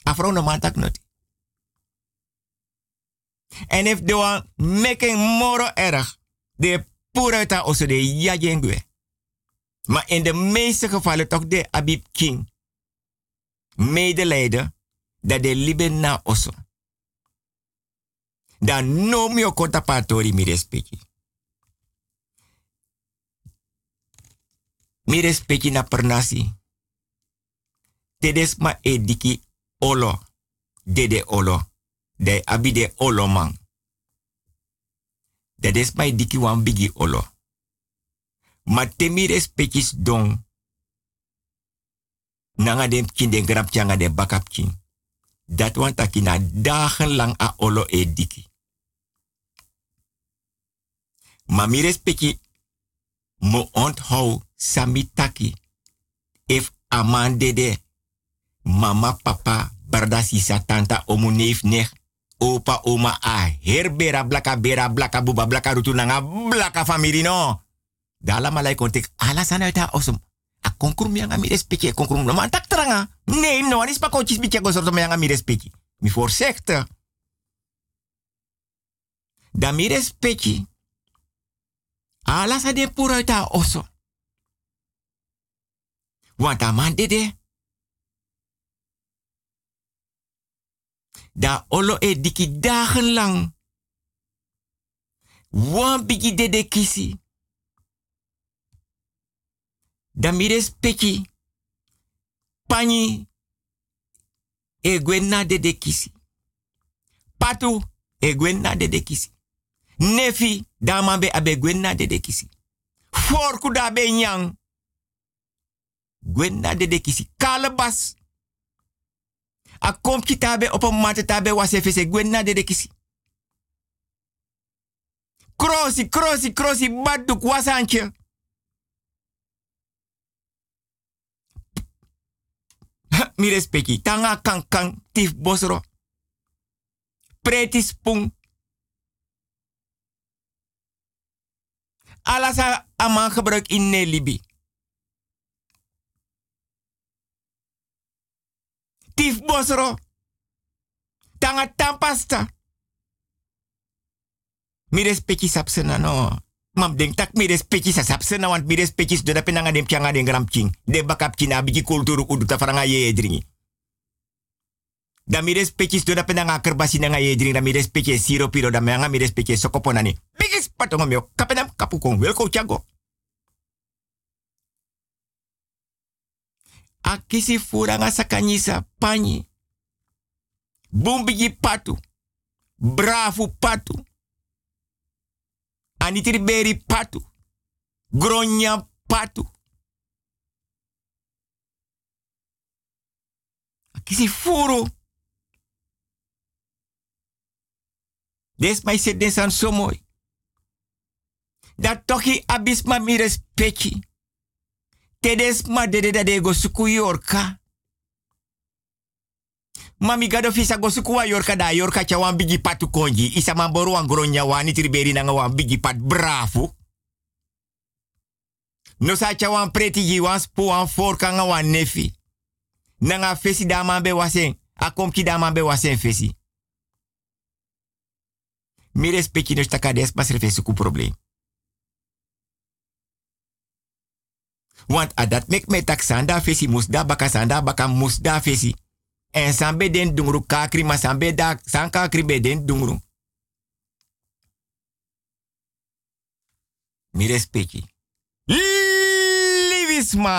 Afro no man tak noti. En if de one making moro erg, de purita also de yajengwe. Maar in de meeste gevallen toch de Abib King. Medelijden dat de libe na osso. Dan no mio contapatori mi respecti. Mi respecti na pernasi. Tedes ma ediki olo. Dede olo. De abide olo man. Tedes ma ediki wan bigi olo. Ma temi respectis don. Nanga dem kin den grap de bakap kin. Dat want taki na dagenlang a olo e diki. Ma mi respecti mo onthou sami taki. If aman dede, mama, papa, barda sisa, tanta, omu, neef, nech, opa, oma, a herbera, blaka, bera, blaka, buba, blaka, rutu, nanga, blaka, famiri, no. Dala malai kontek, ala sana ta osum. A konkrum yang ami respecti, konkrum no man tak teranga. Nee, no, anis pa coaches bicha go sorto yang ami respecti. Mi voorzegde. Da mi respecti. Ala sa de pura ta oso. Want a man dede. Da olo e diki dagenlang. Wan bigi dede kisi. Da mires peki. Pani. E gwen na dede kisi. Patu. E gwen kisi. Nefi. Da man be abe gwen na dede kisi. Forku da be nyang. Gwen na kisi. Kalebas. A kom kitabe op een mate tabe was gwen na dede kisi. Krosi, krosi, krosi, baduk wasantje. Mi respecti, tanga kan tif bosro. Preti spung. Alasa aman gebruik in Nelibi. Tif bosro. Tanga tampasta. Mi respecti sapsena no. Mam denk tak mi respecti sa sapsena want mi respecti do da penanga dem changa den. De bakap biki kulturu udu ta faranga ye dringi. Da mi respecti do da penanga kerbasi da mi respecti sokoponani. Bigis patongo kapenam kapukong welko chago. Akisi furanga sakanyisa panyi. Bumbigi patu. Bravo patu. Anitiri patu. Gronya patu. Akisi furu. Des mai se desan so mooi. Dat toki abisma mi respecti. Tedes ma dede da de go suku yorka. Mami gado fisa go suku wa yorka da yorka cha wan bigi patu konji. Isa mamboru wan gronya wani triberi na wan bigi pat bravo. No sa cha wan preti ji wan spu wan nefi. Nanga fesi da man be wasen. A komki da wasen fesi. Mi respecti no staka des pas refe suku probleem. Want a dat mek me tak sanda fesi mus da baka sanda baka mus da fesi. En sambe den dungru kakri ma sambe da san kakri dungru. Livisma.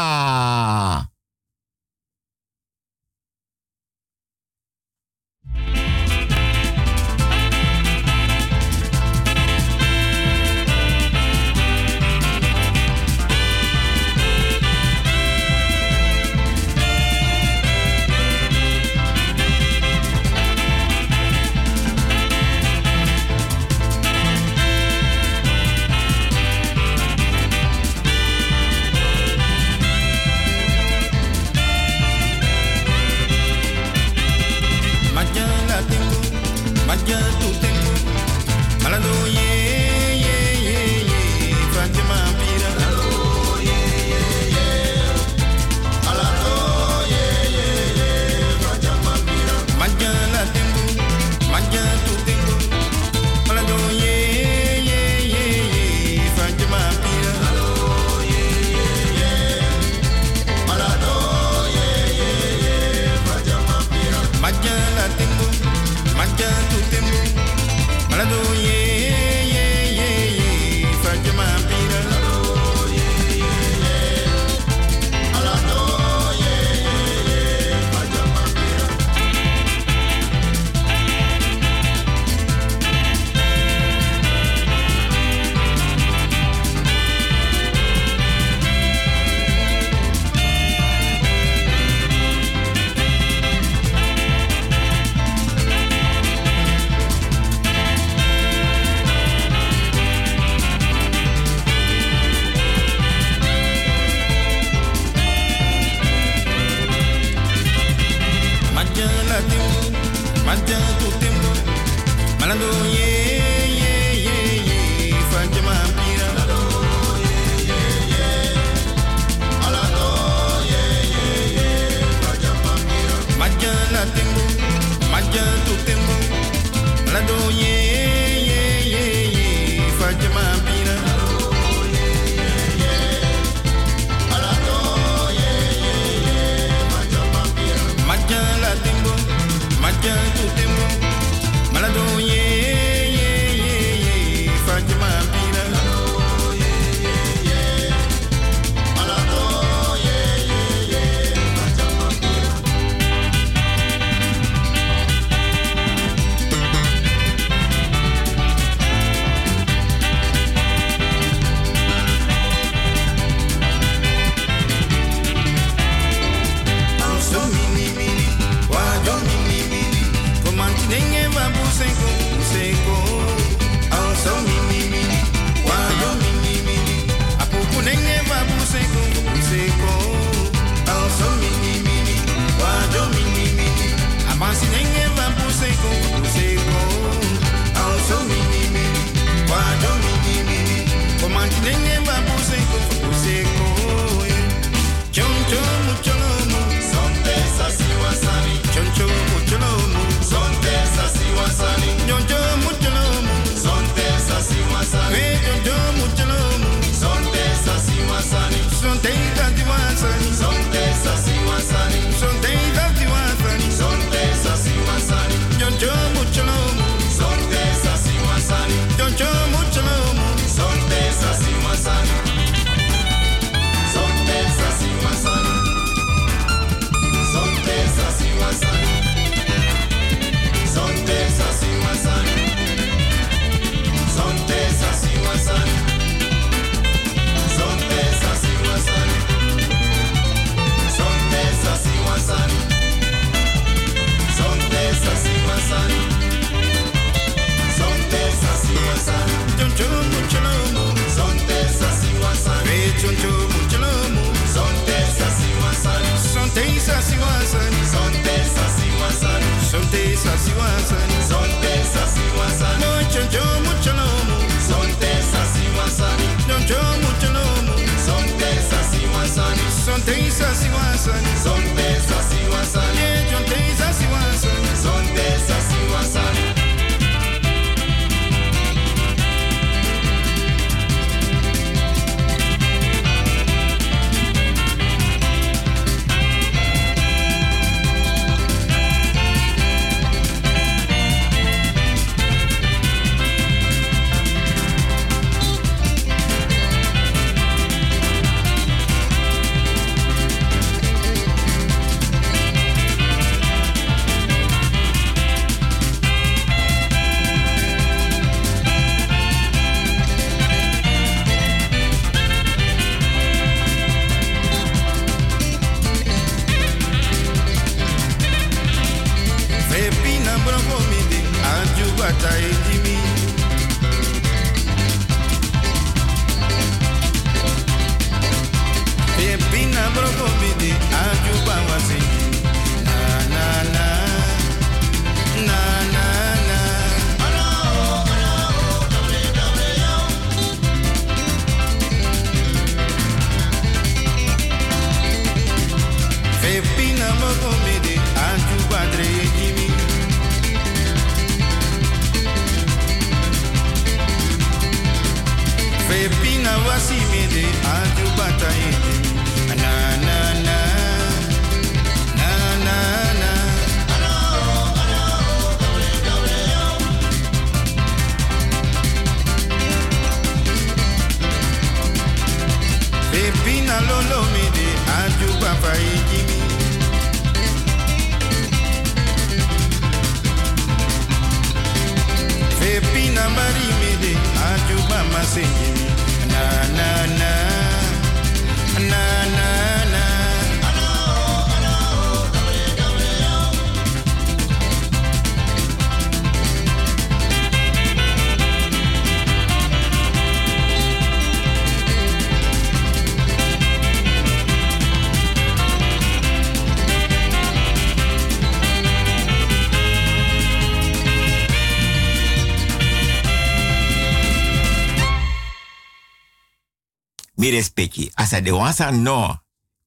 Asa de wansa no.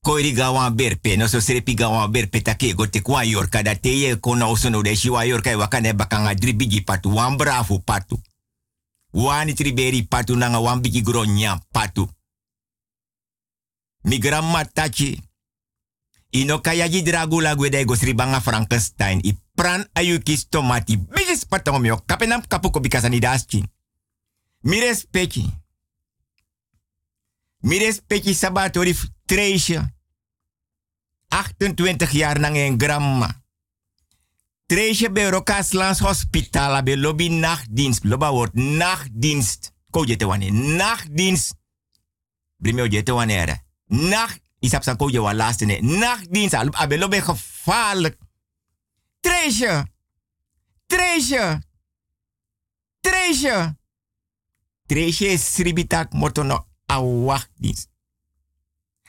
Koiri ga wan berpe no so serepi ga wan berpe go te kwa yorka da te kona osono de shiwa yorka waka ne bakanga dribigi patu wan patu. Wani triberi patu nanga wan bigi gronya patu. Mi tachi ino kaya ji dragula gwede go sribanga frankenstein. I pran ayuki tomati bigis patong mio kapenam kapuko bikasani daschi mi respecti Mi respecti sabatori Treesje. 28 jaar lang een gramma. Treesje bij Rokaslands Hospitaal bij lobby nachtdienst. Loba wordt nachtdienst. Ko je te wanneer. Nachtdienst. Brimeo je te wanneer. Nacht. Isap san ko je wa laatste ne. Nachtdienst. Abe lobby gevaarlijk. Treesje. Treesje. Treesje. Treesje is sribitak motono a wachtdienst.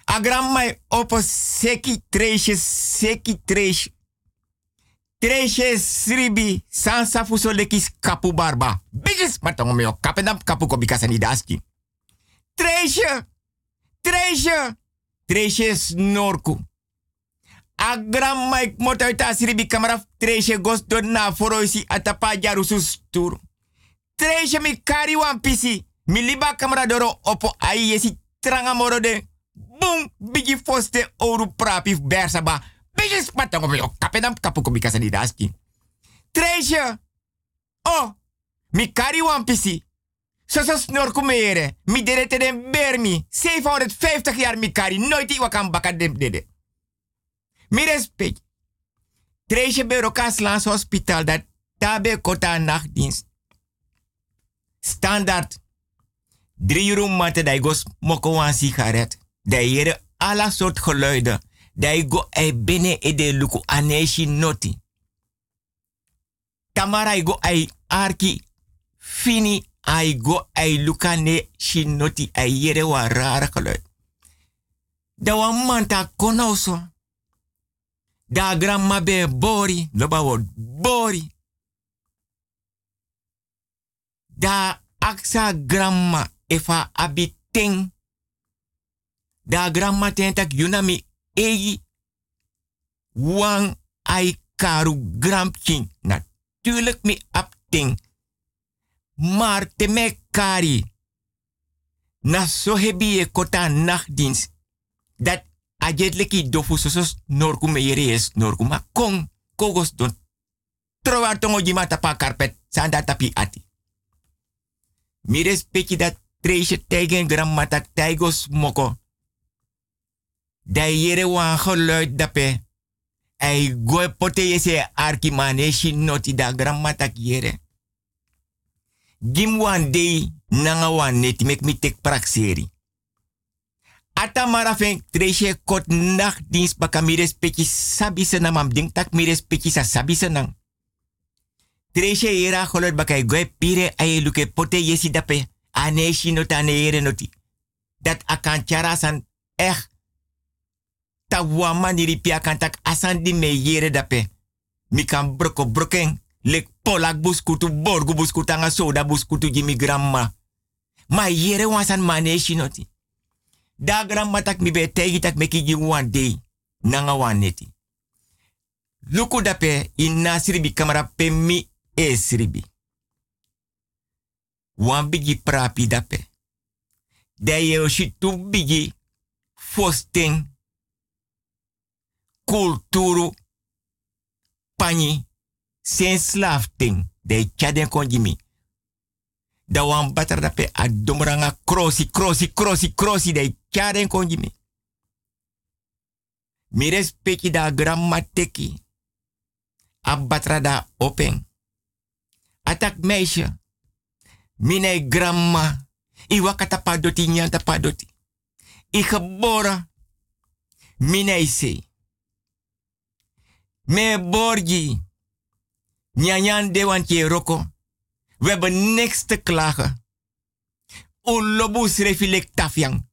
A gramma opo seki treesje, seki treesje. Sribi, sansa fuso lekis kapu barba. Bigis matongo meo kapendam kapu ko bikasa ni daski. Treesje, treesje, snorku. A gramma ik mot uit a sribi kamera treesje na foroisi atapa jarusu stur. Treesje mi kari wan pisi. Mi liba kamera doro opo ai yesi tranga moro de. Boom, bigi foste oru prapi bersaba. Bigi spatango me kapedam kapu ko bikasa di daski. Treasure. Oh, mi kari wan pisi. So so snor kumere. Mi derete den bermi. 750 jaar mi kari. Nooit iwa kan baka dem dede. Mi respect. Treasure be Rokaslands Hospital dat tabe kota nachtdienst. Standaard. Drie room mate dat go smoko wan sigaret. Dat jere alla soort geluiden. Dat go ei binnen e de luku aneshi noti. Tamara go ei arki fini ai go ei lukane shinoti ai jere wa rare geluid. Da wan manta konoso. Da grandma be bori. Loba word bori. Da aksa grandma efa abiteng. Da grandma yunami egi. Wang ai karu grampkin. Natuurlijk mi apting. Maar te kari. Na so hebi e kota nachtdienst. Dat ajet leki dofu sosos norku me yere es norku ma kong kogos don. Trova tongo jima tapa karpet sanda tapi ati. Mi respecti dat treesje tegen gramma tak tijgos moko. Da yere wan geluid dape. Ai goe pote yese arki maneshi noti da gramma tak yere. Gim wan day nanga wan neti mek mi tek prakseri. Ata marafen treesje kot nachtdienst baka mi respecti sabi senang mam ding tak mi respecti sa sabi senang. Treesje era geluid baka goe pire aye luke pote yesi dape. Ane yere noti. Dat akan chara san echt ta wama niri kan tak asan di me yere dape. Mi kan broko broken. Lek polak buskutu borgu buskutu anga soda buskutu jimi gramma. Ma yere wansan maneshi noti. Da tak mi be tegi tak meki ji wan day. Nanga wan neti. Luku dape in nasribi kamera pe mi e. Wan bigi prapi dape. de je shitu bigi fosting kulturu pani sen slafting de chaden konjimi da wan batar da pe a domranga krosi krosi krosi krosi. De chaden konjimi mi respecti da gramma teki. A batra da open atak meisje mine gramma i wakata padoti nyanta padoti i geboren mine me borgi nyanyan de want je roko. We hebben niks te klagen. U lobu srefilek tafiang.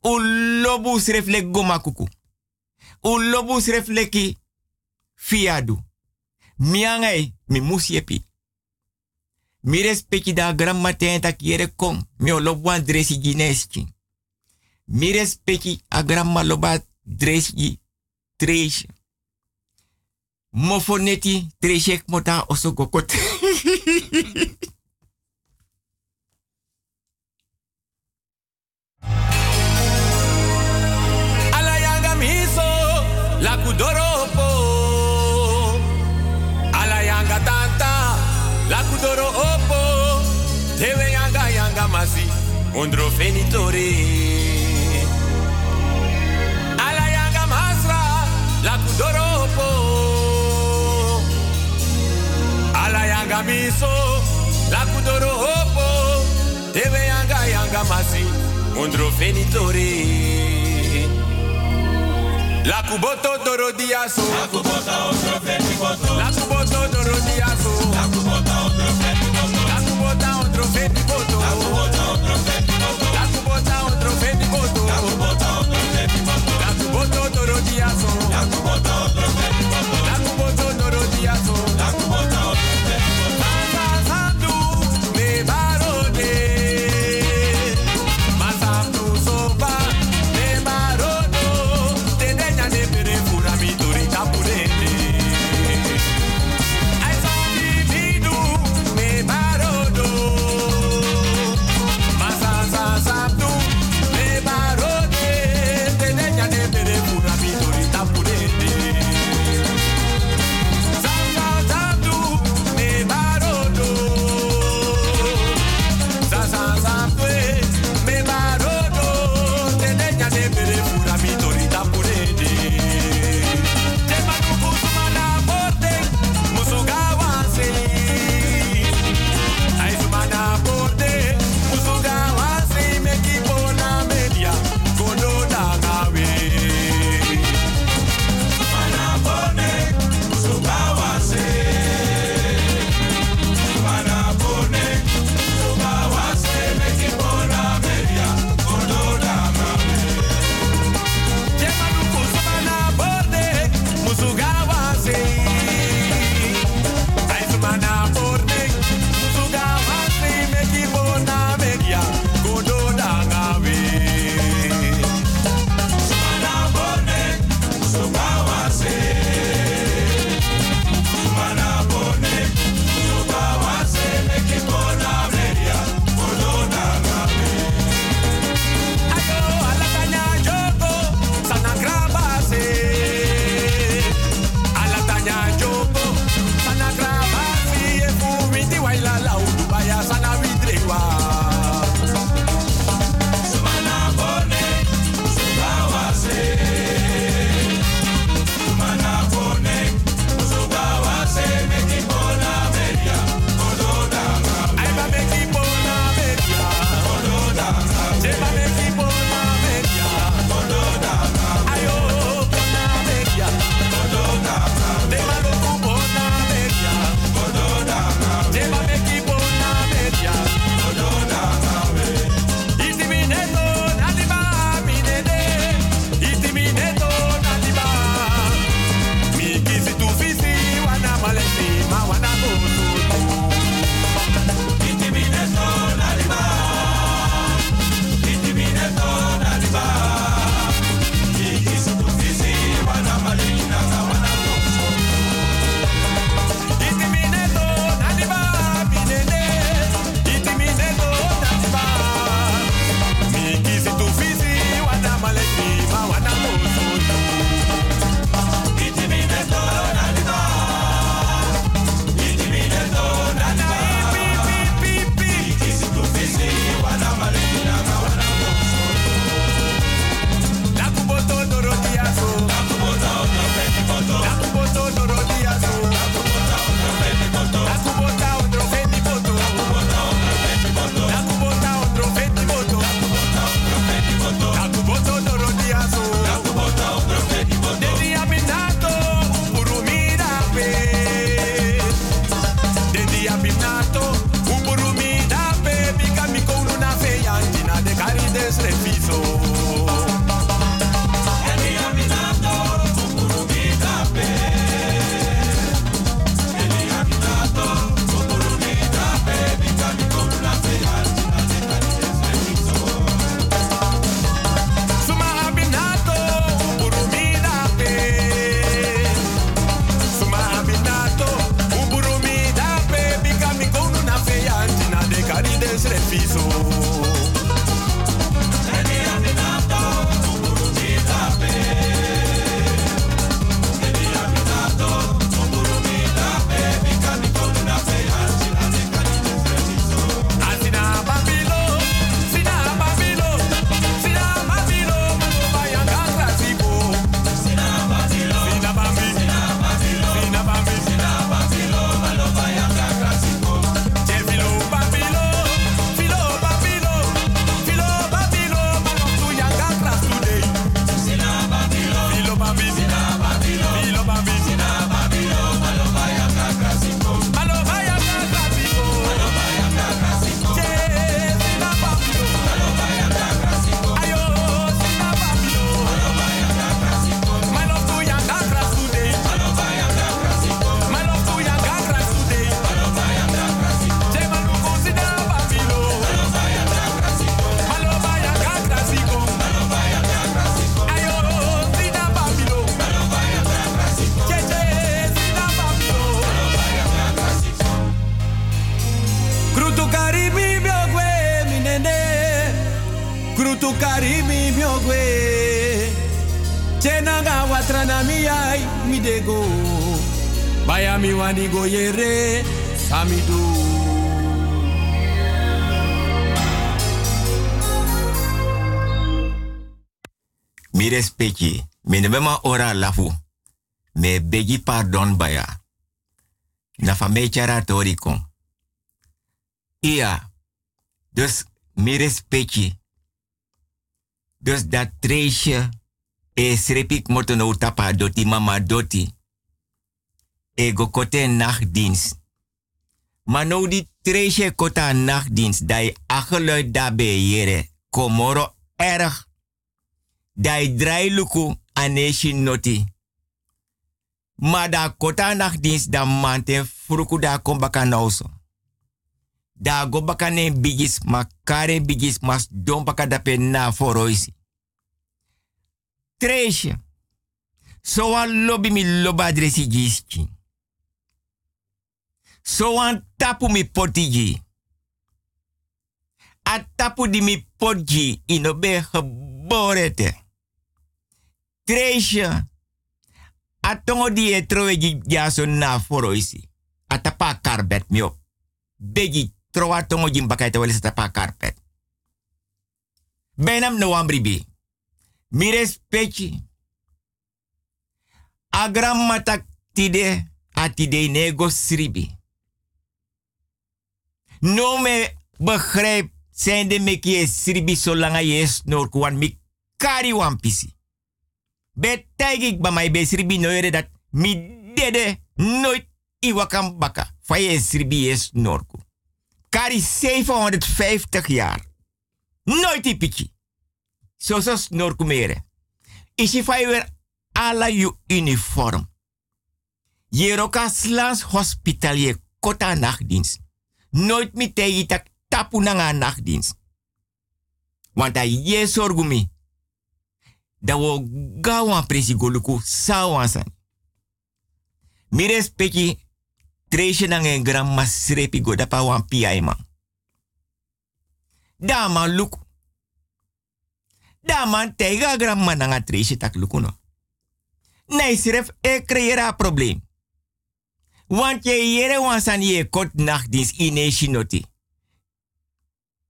U lobu srefilek gomakuku. U lobu srefileki fiadu. Miangai mi musiepi mi respecti da gramma tenta kiere kom mi olobwan dresi gineski mi respecti a gramma loba dresi treshi mofoneti treshek mota osogokot Ala yanga miso la kudoropo ondro fenitori yanga masra la kudoropo Ala yanga miso la kudoro opo Tewe yanga yanga masi ondro fenitori La kuboto doro diaso. La kubota otro. La kuboto doro diaso. La kubota otro. La otro diaso. Ora lafu. Me begi pardon baya. Na fa chara. Ia. Dus mi respecti. Dus dat treesje. E srepik moto no tapa doti mama doti. E go kote nachtdienst. Maar nou die kota nachtdienst. Dai daarbij jere. Komoro erg. Dai draai luku aneshi noti. Maar da kota nachtdienst da mante fruku da kom baka nauso. Da go baka ne bigis ma kare bigis mas don baka dape na foroisi. Treesje. So an lobby mi loba adresi giski. So an tapu mi potigi. A tapu di mi inobe geborete. Treesje. A tongo di e trowe gi jaso na foroisi. A tapa karbet mi op. Begi trowa tongo wale tapa karpet. Benam no ambribi. Mi respecti. Agram matak tide a tide nego sribi. No me begrijp zijn de mekie sribi zolang mi kari. Betek ik bij mij bij sribi noire dat mi dede nooit iwakam baka. Faye sribi is norku. Kari 750 jaar. Nooit die pichi. Zo zo norku mere. Isi faye weer ala yu uniform. Jeroka slans hospitalier kota nachtdienst. Nooit mi tegi tak tapu nanga nachtdienst. Want a ye sorgumi. Da wo gawan presi goluku sawan san. Mi respecti treisje nang en gram masrepi go da pa wan piai man. Da man luku. Da man tega gram man nanga treisje tak luku no. Nee, sref, e creëra probleem. Want je jere wansan je kot nachtdienst in shinoti.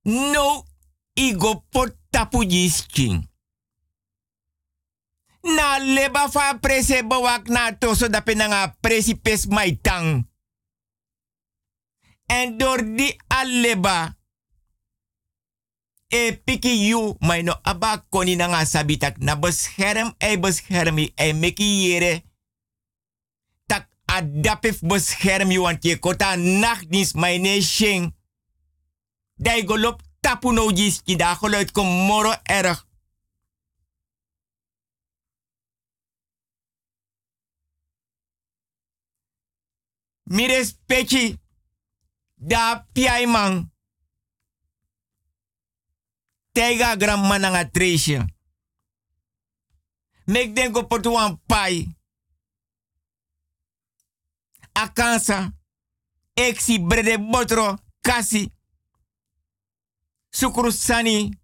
No, igo pot tapu jisking. Na leba fa prese bewak na toso da penanga presi pes maitang. En door die aleba, e piki you, maar no aba koni nanga sabitak na bescherm, e beschermi, e meki yere. Tak adapif bescherm you, want je kota nachtdienst, ne shing. Dai golop tapu no jis, ki da geluid kom moro erg. Mires pechi, da piai man. Tega gramma nanga treesje. Mek den go potu wan pai. Akansa. Eksi brede botro. Kasi. Sukuru sani.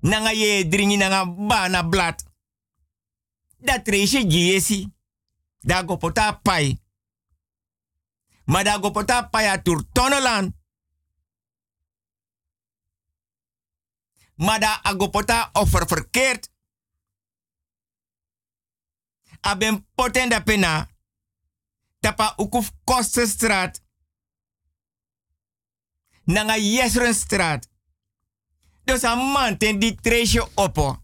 Nanga dringi nanga bana blat. Da treesje giesi. Da go pota pai. Maar da go pota pai a tur tonolan. Maar agopota offer verkeerd. Aben poten da pena. Tapa ukuf Kostenstraat. Nanga Jesrenstraat. Dus a man ten die treesje oppo.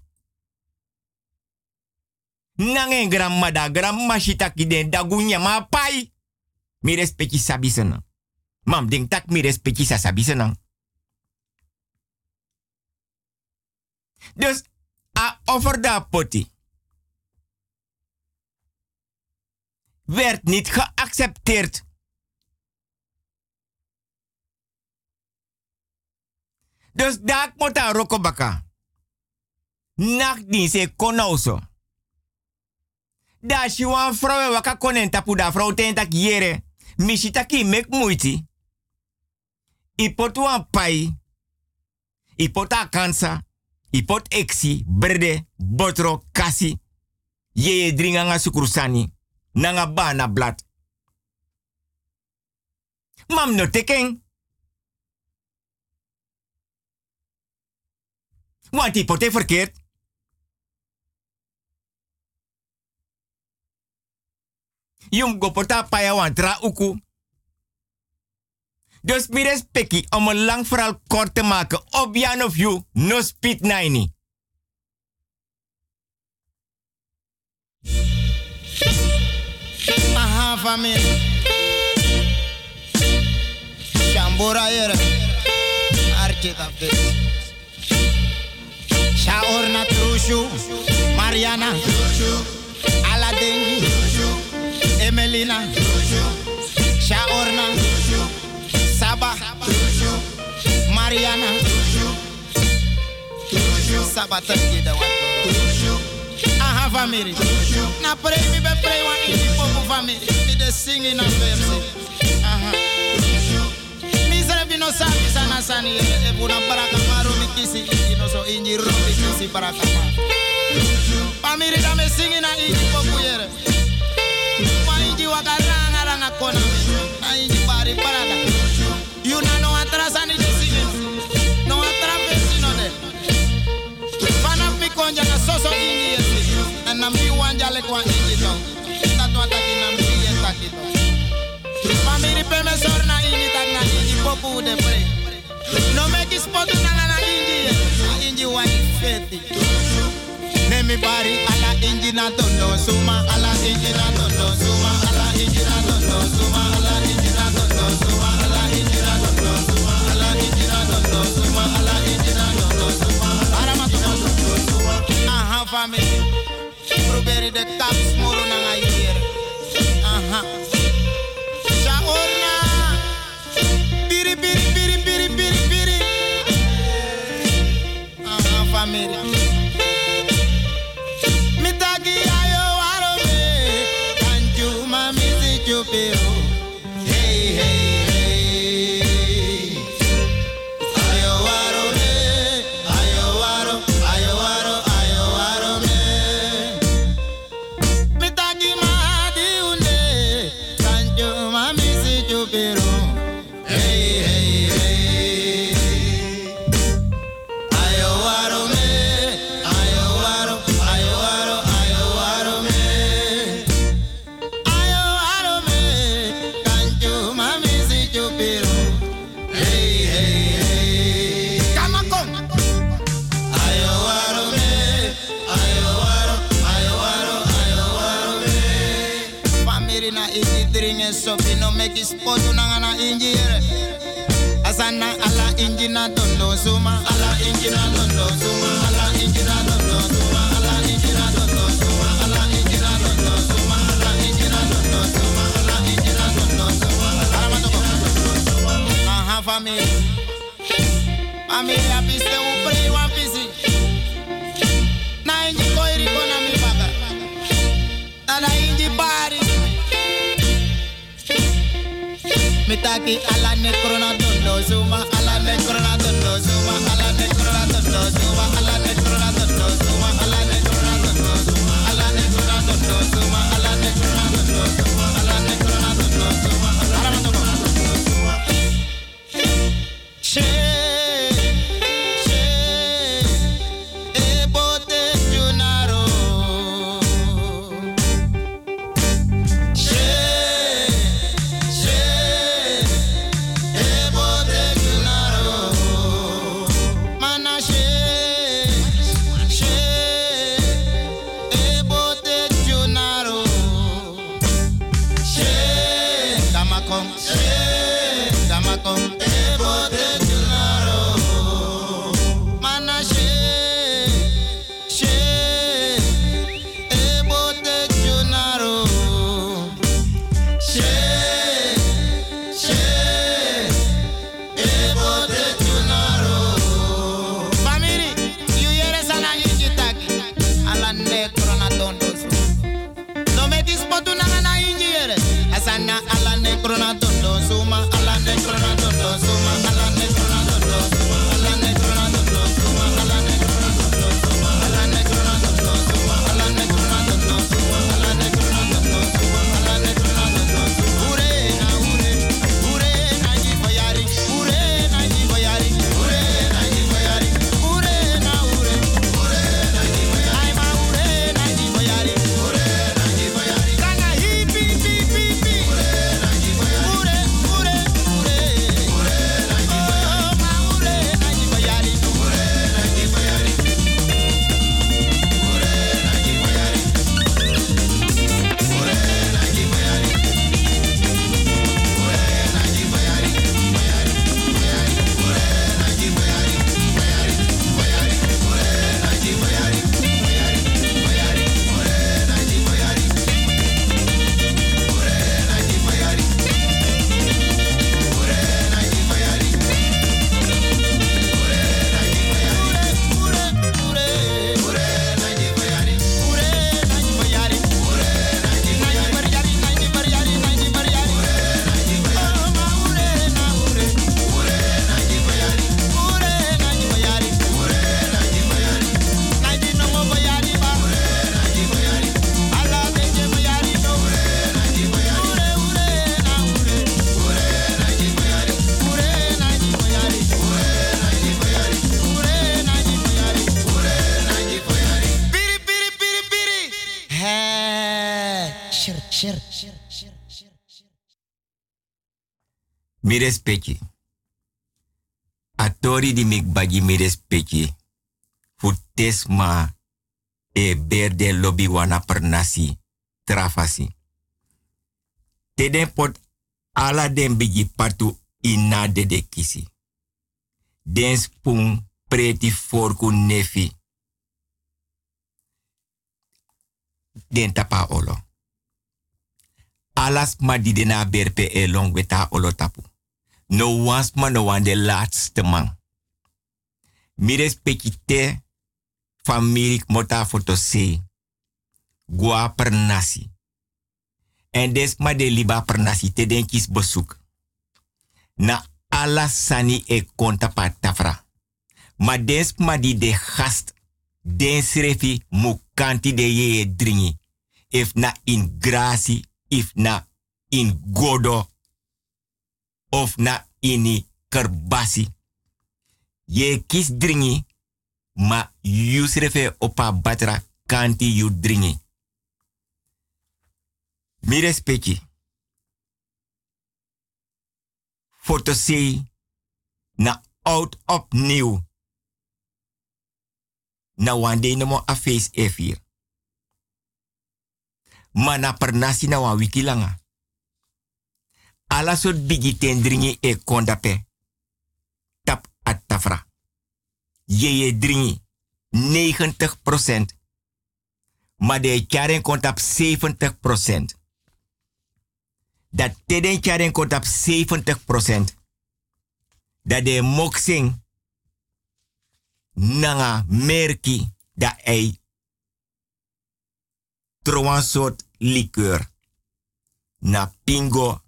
Nange gramma da gramma shitaki den da gunya ma pai. Mi respecti sabisena. Mam ding tak mi respecti sa sabisena. Dus a offer da poti. Werd niet geaccepteerd. Dus daar moet aan rokobaka. Nachtdienst e konauso. Da si wan vrouw waka konen tapu da vrouw ten tak yere. Misi taki mek muiti. I potu wan pai. Ipota kansa, ipot eksi, brede, botro, kasi. Ye ye dringa nga. Nanga bana blad. Mam no teken. Want die pot verkeerd. Jum go pota paya wan tra uku. Dus mi respecti om een lang verhaal kort te maken. Op Jan of you, no speed naini. Aha, família. Shambura yere. Archie da vez. Shaorna Trushu. Mariana. Aladdin. Emelina. Shaorna. Saba. Mariana. Saba tangi da. Aha, família. Na pray mi be pray wan ini popo family. Mi de sing in a verse. Aha. Mi serve no sabi sana sani e buna baraka maro mi kisi no so inji robi kisi baraka ma. Family da me sing in a inji popo yere party waka rang arang kona I in the parada. You na no atras ani. No atravesi no de. Pana pikonja na soso ingi yesi. And na mi wanja le kwa ingi to. Tatu ataki na mi yetaki to. Famiri peme sorna ingi tak na ingi popu de pre. No me it spot na na ingi. Ingi wani feti. Nemi bari ala ingi na tondo suma ala ingi na tondo suma. America. podu na ngana injire. Asana ala injina dondo suma. Ala injina dondo suma. Ala injina dondo suma. Ala injina dondo suma. Ala injina dondo suma. Ala injina dondo suma. Ala dondo suma. Ala family. Family, I be still pray. Mitaki ala ne corona dondo zuma ala ne corona dondo zuma ala ne corona dondo zuma ala Prona tondo suma Mi respecti. Atori di mik bagi mi respecti. Fu tesma e berde lobby wana per nasi trafasi. Teden pot ala den bigi patu ina de kisi. Den spoon preti forku nefi. Den tapa olo. Alas ma di dena berpe e long weta olo tapu. No wans ma no wan de laatste man. Mi respecti te familie mota foto se. Gua per nasi. En des ma de liba per nasi te den kis bezoek. Na ala sani e konta pa tafra. Ma des ma di de gast. Den srefi mu kanti de ye dringi. If na in grasi, if na in godo. Of na ini kerbasi. Ye kis dringi, ma yu srefe opa batra kanti yu dringi. Mi respecti. Voor te na oud opnieuw. Na wande no mo a face e Ma na per nasi na wan wiki langa. Ala sot bigi tendringi e kondape. Tap at tafra. Ye dringi 90%. Maar de karen komt op 70%. Dat teden karen komt op 70%. Dat de moksing nanga merki dat ei trouwen soort liqueur. Na pingo,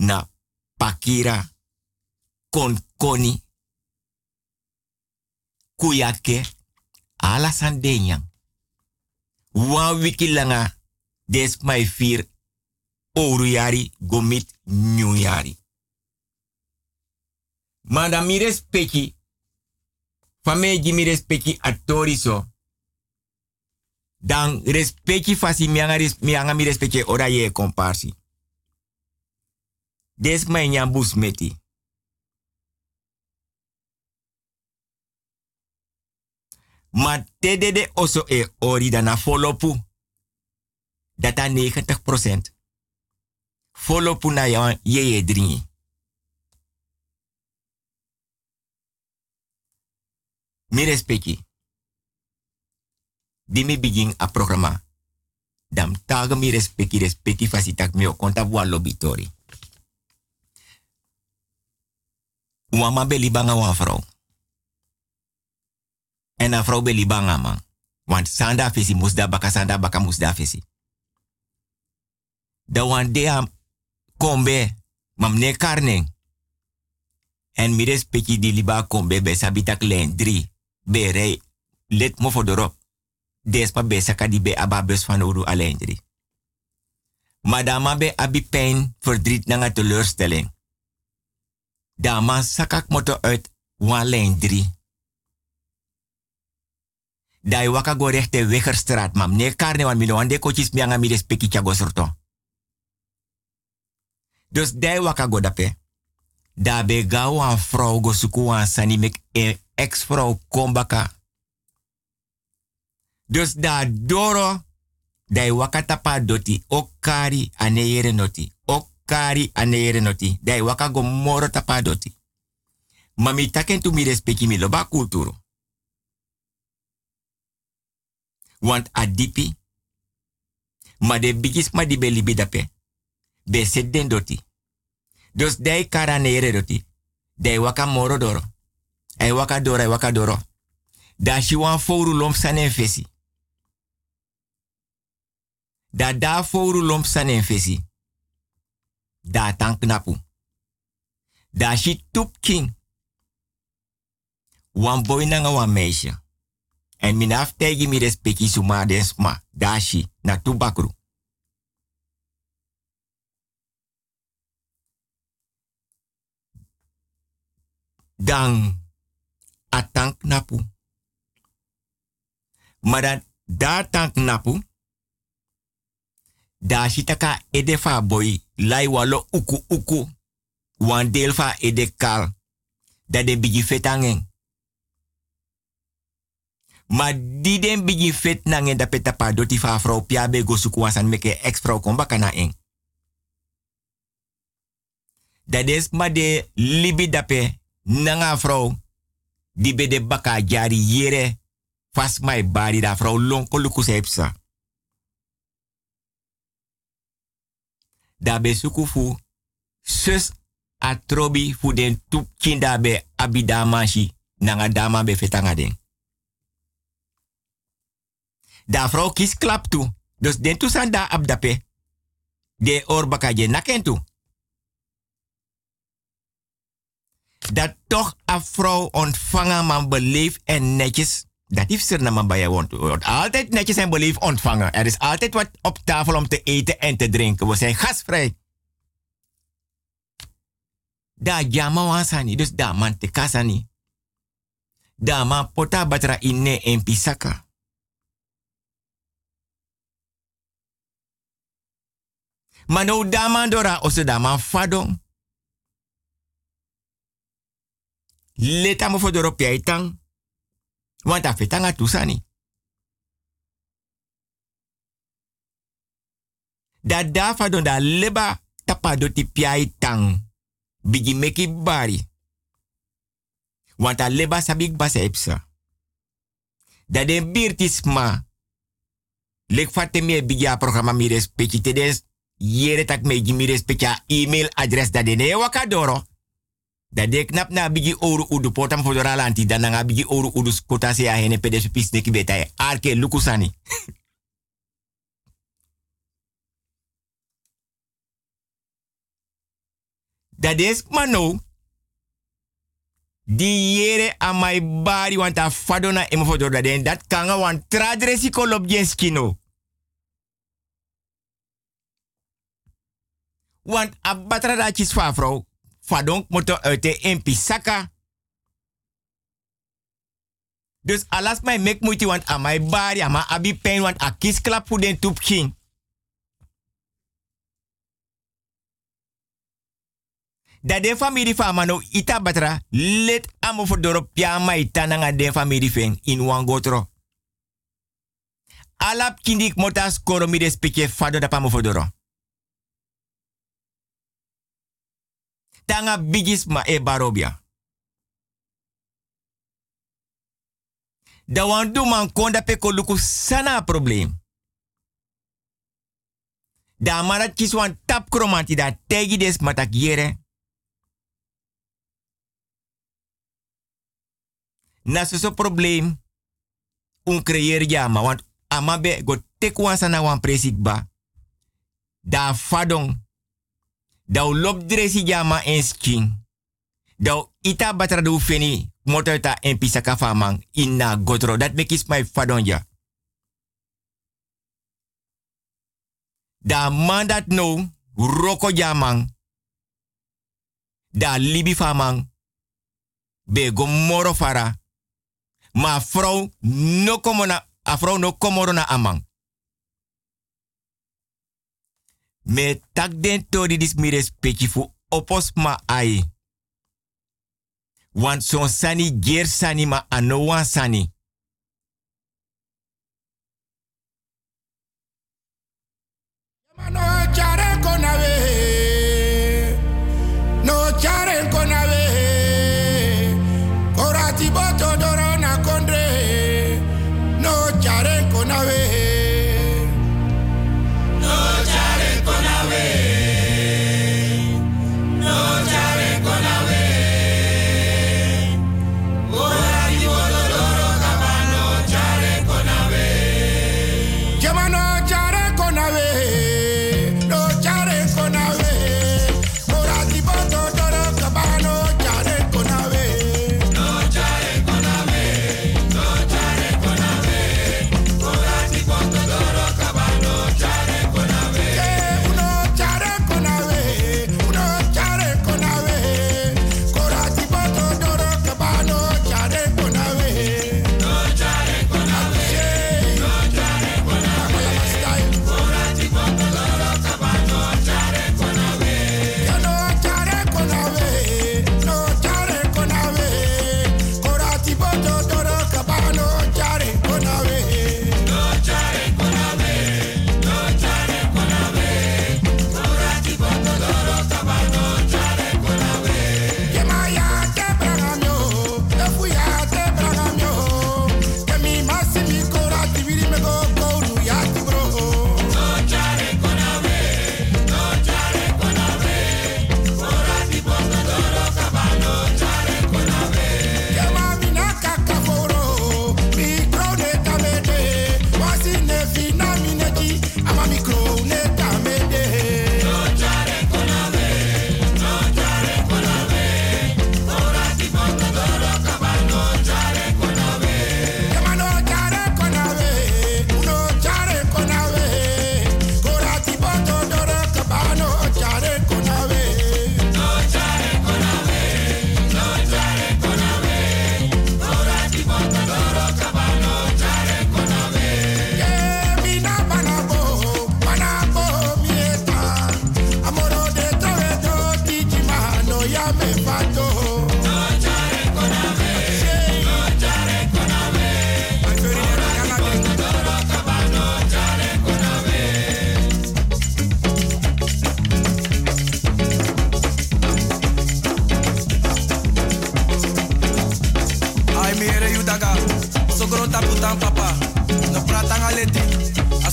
na pakira, konkoni, kuyake, ala sandenyang. Wan wiki langa des mai fir oru yari gomit new yari. Manda mi respecti, fameji mi respecti atori so. Dan respecti fasi mianga, mianga mi respecti ora ye. Des mai nyan bus meti. Ma tede de oso e ori dana folopu. Data 90%. Folopu na ya ye ye dringi. Mi respecti. Di mi begin a programa. Dam taga mi respecti respecti fasitak mi o konta bua lobitori. Wama beli banga wan vrouw. En een vrouw beli man. Want sanda fesi musda baka sanda baka musda fesi. Da wan dea kombe mam ne. En mi respecti di liba kombe be sabitak len 3. Be rei let mo fodorop. Despa be saka di be aba bus van uru alleen 3. Madama be abi pijn, verdriet na teleurstelling. Dama sakak moto uit wan lijn 3. Dai waka go rechte Wegerstraat, mam. Ne karne wan mino ande kochis mianga mi respecti chago. Dus dai waka go dape. Da be ga vrouw go suku wan sani mek e ex-vrouw kombaka. Dus da doro dai waka tapa doti okari aneyere noti. Okari aneyere noti. Dai waka go moro tapa doti. Mami taken tu mi respecti mi loba kulturo. Want adipi, ma de bigis ma di beli bidape. Be set den doti. Dus dai kara nere doti. Dai waka moro doro. Ai waka doro, ai waka doro. Da shi wan fouru lom sanen fesi. Da da fouru lom sanen fesi. Da tan knapu. Da shi tup king. Wan boy nanga wan meisje. En minaf tegi mi respecti suma den na tubakru. Dan atank napu. Maar dan daar tank napu. Da shitaka ede fa boy lai walo uku uku. Wan deel fa ede kal. Da de bigi. Ma di den bigi fet nangen da peta pa doti fa vrouw pia be go suku meke ex vrouw kon baka na eng. Dat is ma de libi dape nanga vrouw di be de baka jari yere fas mai bari da vrouw lonko luku sepsa. Da be suku fu sus atrobi fu den tup kinda be abidamanshi nanga dama be fetanga den. Da vrouw kies klap toe. Dus den toestand da abdape. De oorbaka je naken toe. Dat toch vrouw ontvangen man beleef en netjes. Dat naar bij je wordt altijd netjes en beleef ontvangen. Er is altijd wat op tafel om te eten en te drinken. We zijn gastvrij. Da jama wansani, dus da man te kasani. Da man pota batra inne en pisaka. Maar nou daman dora ose daman fadon. Leta mo fodoro piaitang. Want a fetanga tusani. Da da fadon da leba tapa do ti piaitang. Bigi meki bari. Want a leba sabik basa epsa. Da den birtis. Lek fate bigi a programma mi respecti te des yere tak me gimi respecta email address da dene wakadoro. Da de knap na bigi oru udu potam fodora lanti dan bigi oru udu skota se a hene betai arke lukusani. da des mano di yere a mai bari want a fadona emo fodora den dat kanga wan tradresi kolop. Want a batra da. Fadonk moto uit de impi saka. Dus alas mij mek moeite want a mij bari ama abi pen want a kis klap voor den tup king. Da de familie van mano ita batra let amo voor dorp pia mai tananga de familie fen in wangotro. Alap kindik motas koro mi de spike fado da pamo voor. Tanga bigis ma e barobia. Da wan du man konda pe luku sana problem. Da mara kis wan tap kromanti da tegi des matak yere. Na so so problem un creëer ja ma want amabe go tek wan sana wan presik ba. Da fadong Dau lop dresi jama en skin. Dau ita batra du feni motorta en pisaka famang inna godro. Dat mekis my fadonja. Da man dat no roko jamang. Da libi famang. Be go moro fara. Ma vrouw no komona, a vrouw no komoro na amang. Me tak den tori dis mi respecti fu opos ma ai. Want son sani ger sani ma ano sani.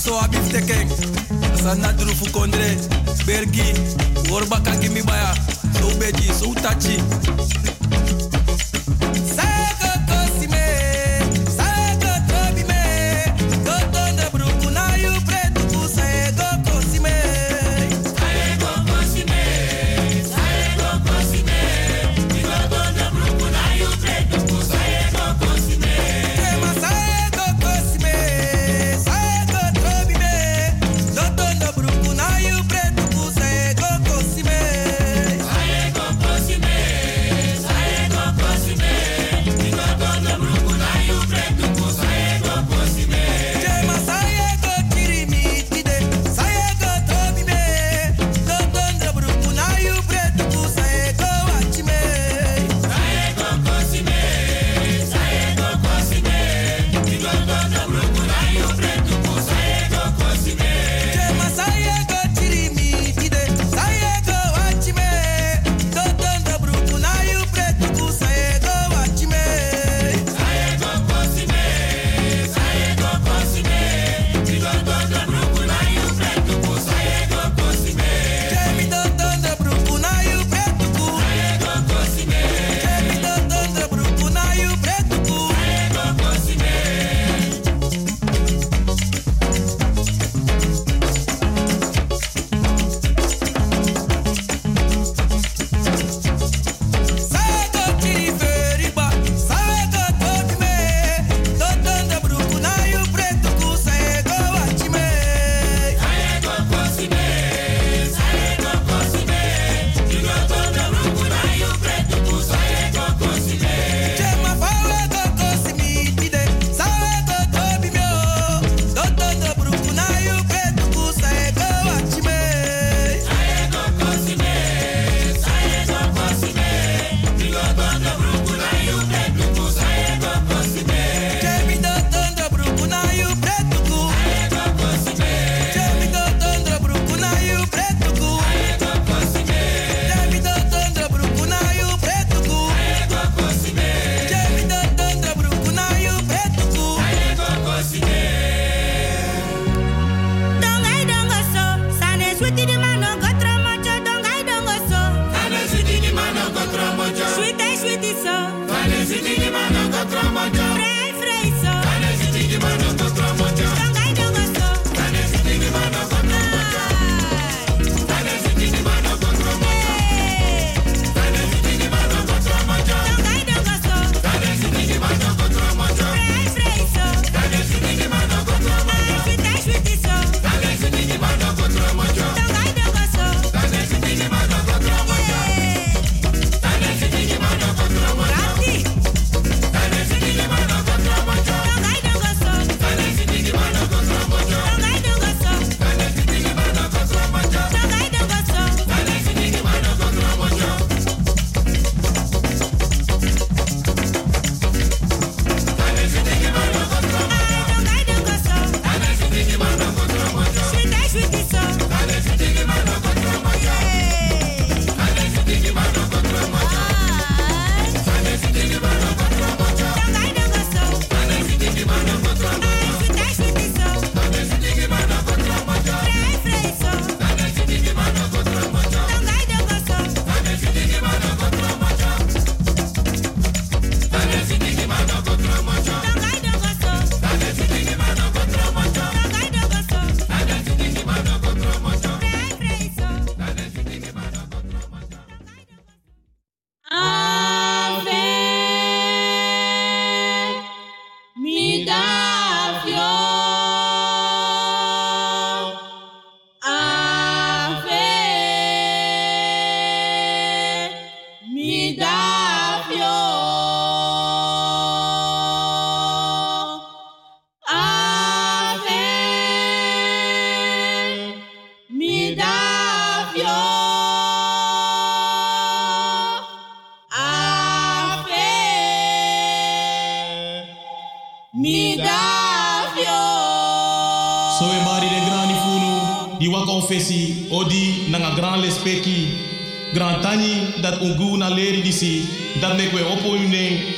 so a biftekek sana drufu kondre bergi worba kakimi baya so beji so tachi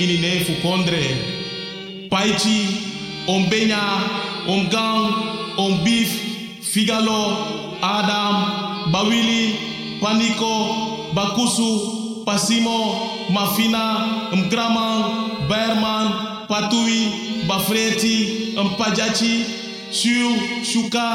Inene fukondre paichi ombenya omgang ombif figalo adam bawili paniko bakusu pasimo mafina mgraman berman patui bafreti mpajachi shu, shuka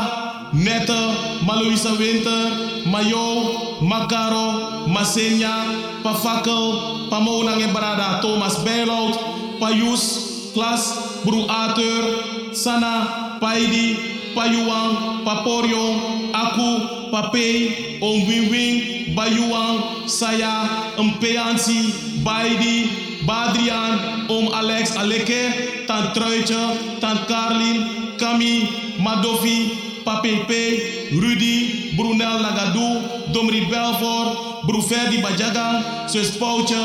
Neta, Maluisa, winter Mayo, Makaro, Masenya, Pafakel, Pamonang en Brada, Thomas Bijlout, Payus, Klas, Bru Arthur, Sana, Paidi, Payuang, Paporio, Aku, Papei, Om Wing Wing, Bayuang, Saya, Mpeansi, Baidi, Badrian, Om Alex Aleke, Tant Truitje, Tant Carlin, Kami, Madofi, Papepe, Rudy, Brunel Nagadou, Domri Belfort, Bruferdi Bajagan, Poutje,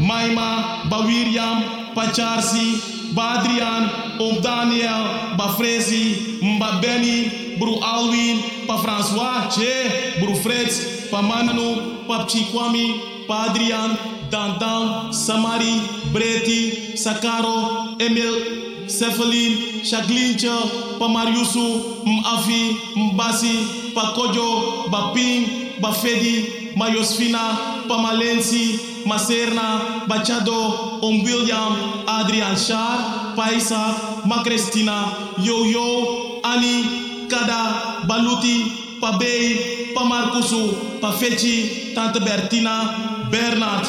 Maima, Bawiriam, Pacharsi, Badrian, Om Daniel, Bafrezi, Mba Benny, Bru Alwin, Pa François, Che, Bru Fritz, Pa Manu, Pa Chikwami, Pa Adrian, Dandan, Samari, Breti, Sakaro, Emil, Cephalin, Shaglincha, Pamariusu, Mafi, Mbasi, Pakojo, Bapin, Bafedi, Mayosfina, Pamalensi, Maserna, Bachado, Omwilliam, Adrian Shar, Paisa, Macristina, Yo-Yo, Ani, Kada, Baluti, Pabei, Pamarcusu, Pafechi, Tante Bertina, Bernard,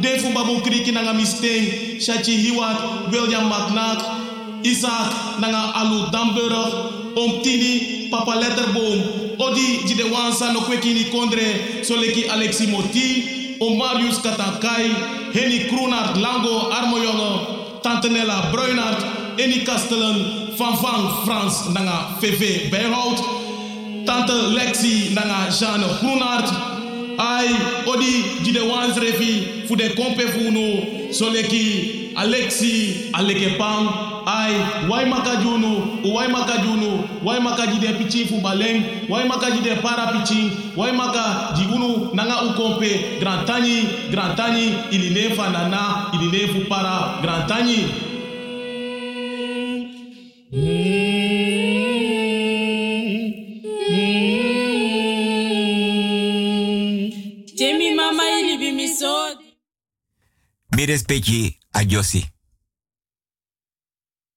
Defu Babu Kriki Nangamisting, Shachi Hiwat, William McNack, Isaac Nanga Alu Damburg, Om Tini, Papa Letterboom, Odi Jide Wansa no Kwekini Kondre, Soleki Alexi Moti, Om Marius Katankai, Henny Kroenart Lango Armojonge, Tante Nella Bruinart, Eni Kastelen, Van Van Frans Nanga VV Bijhout, Tante Lexi Nanga Jeanne Groenart, Ai, odi jide wans refi fu de kompe fu soleki Alexi aleke pang ay way makajunu? Way makajunu? Way makaji de pichi fubaleng way makaji de para pichi? Way maka jigunu nanga ukompe? Grantani grantani ilile fanana ilile fupara grantani Temi mama ili bimiso. Beres a Josie.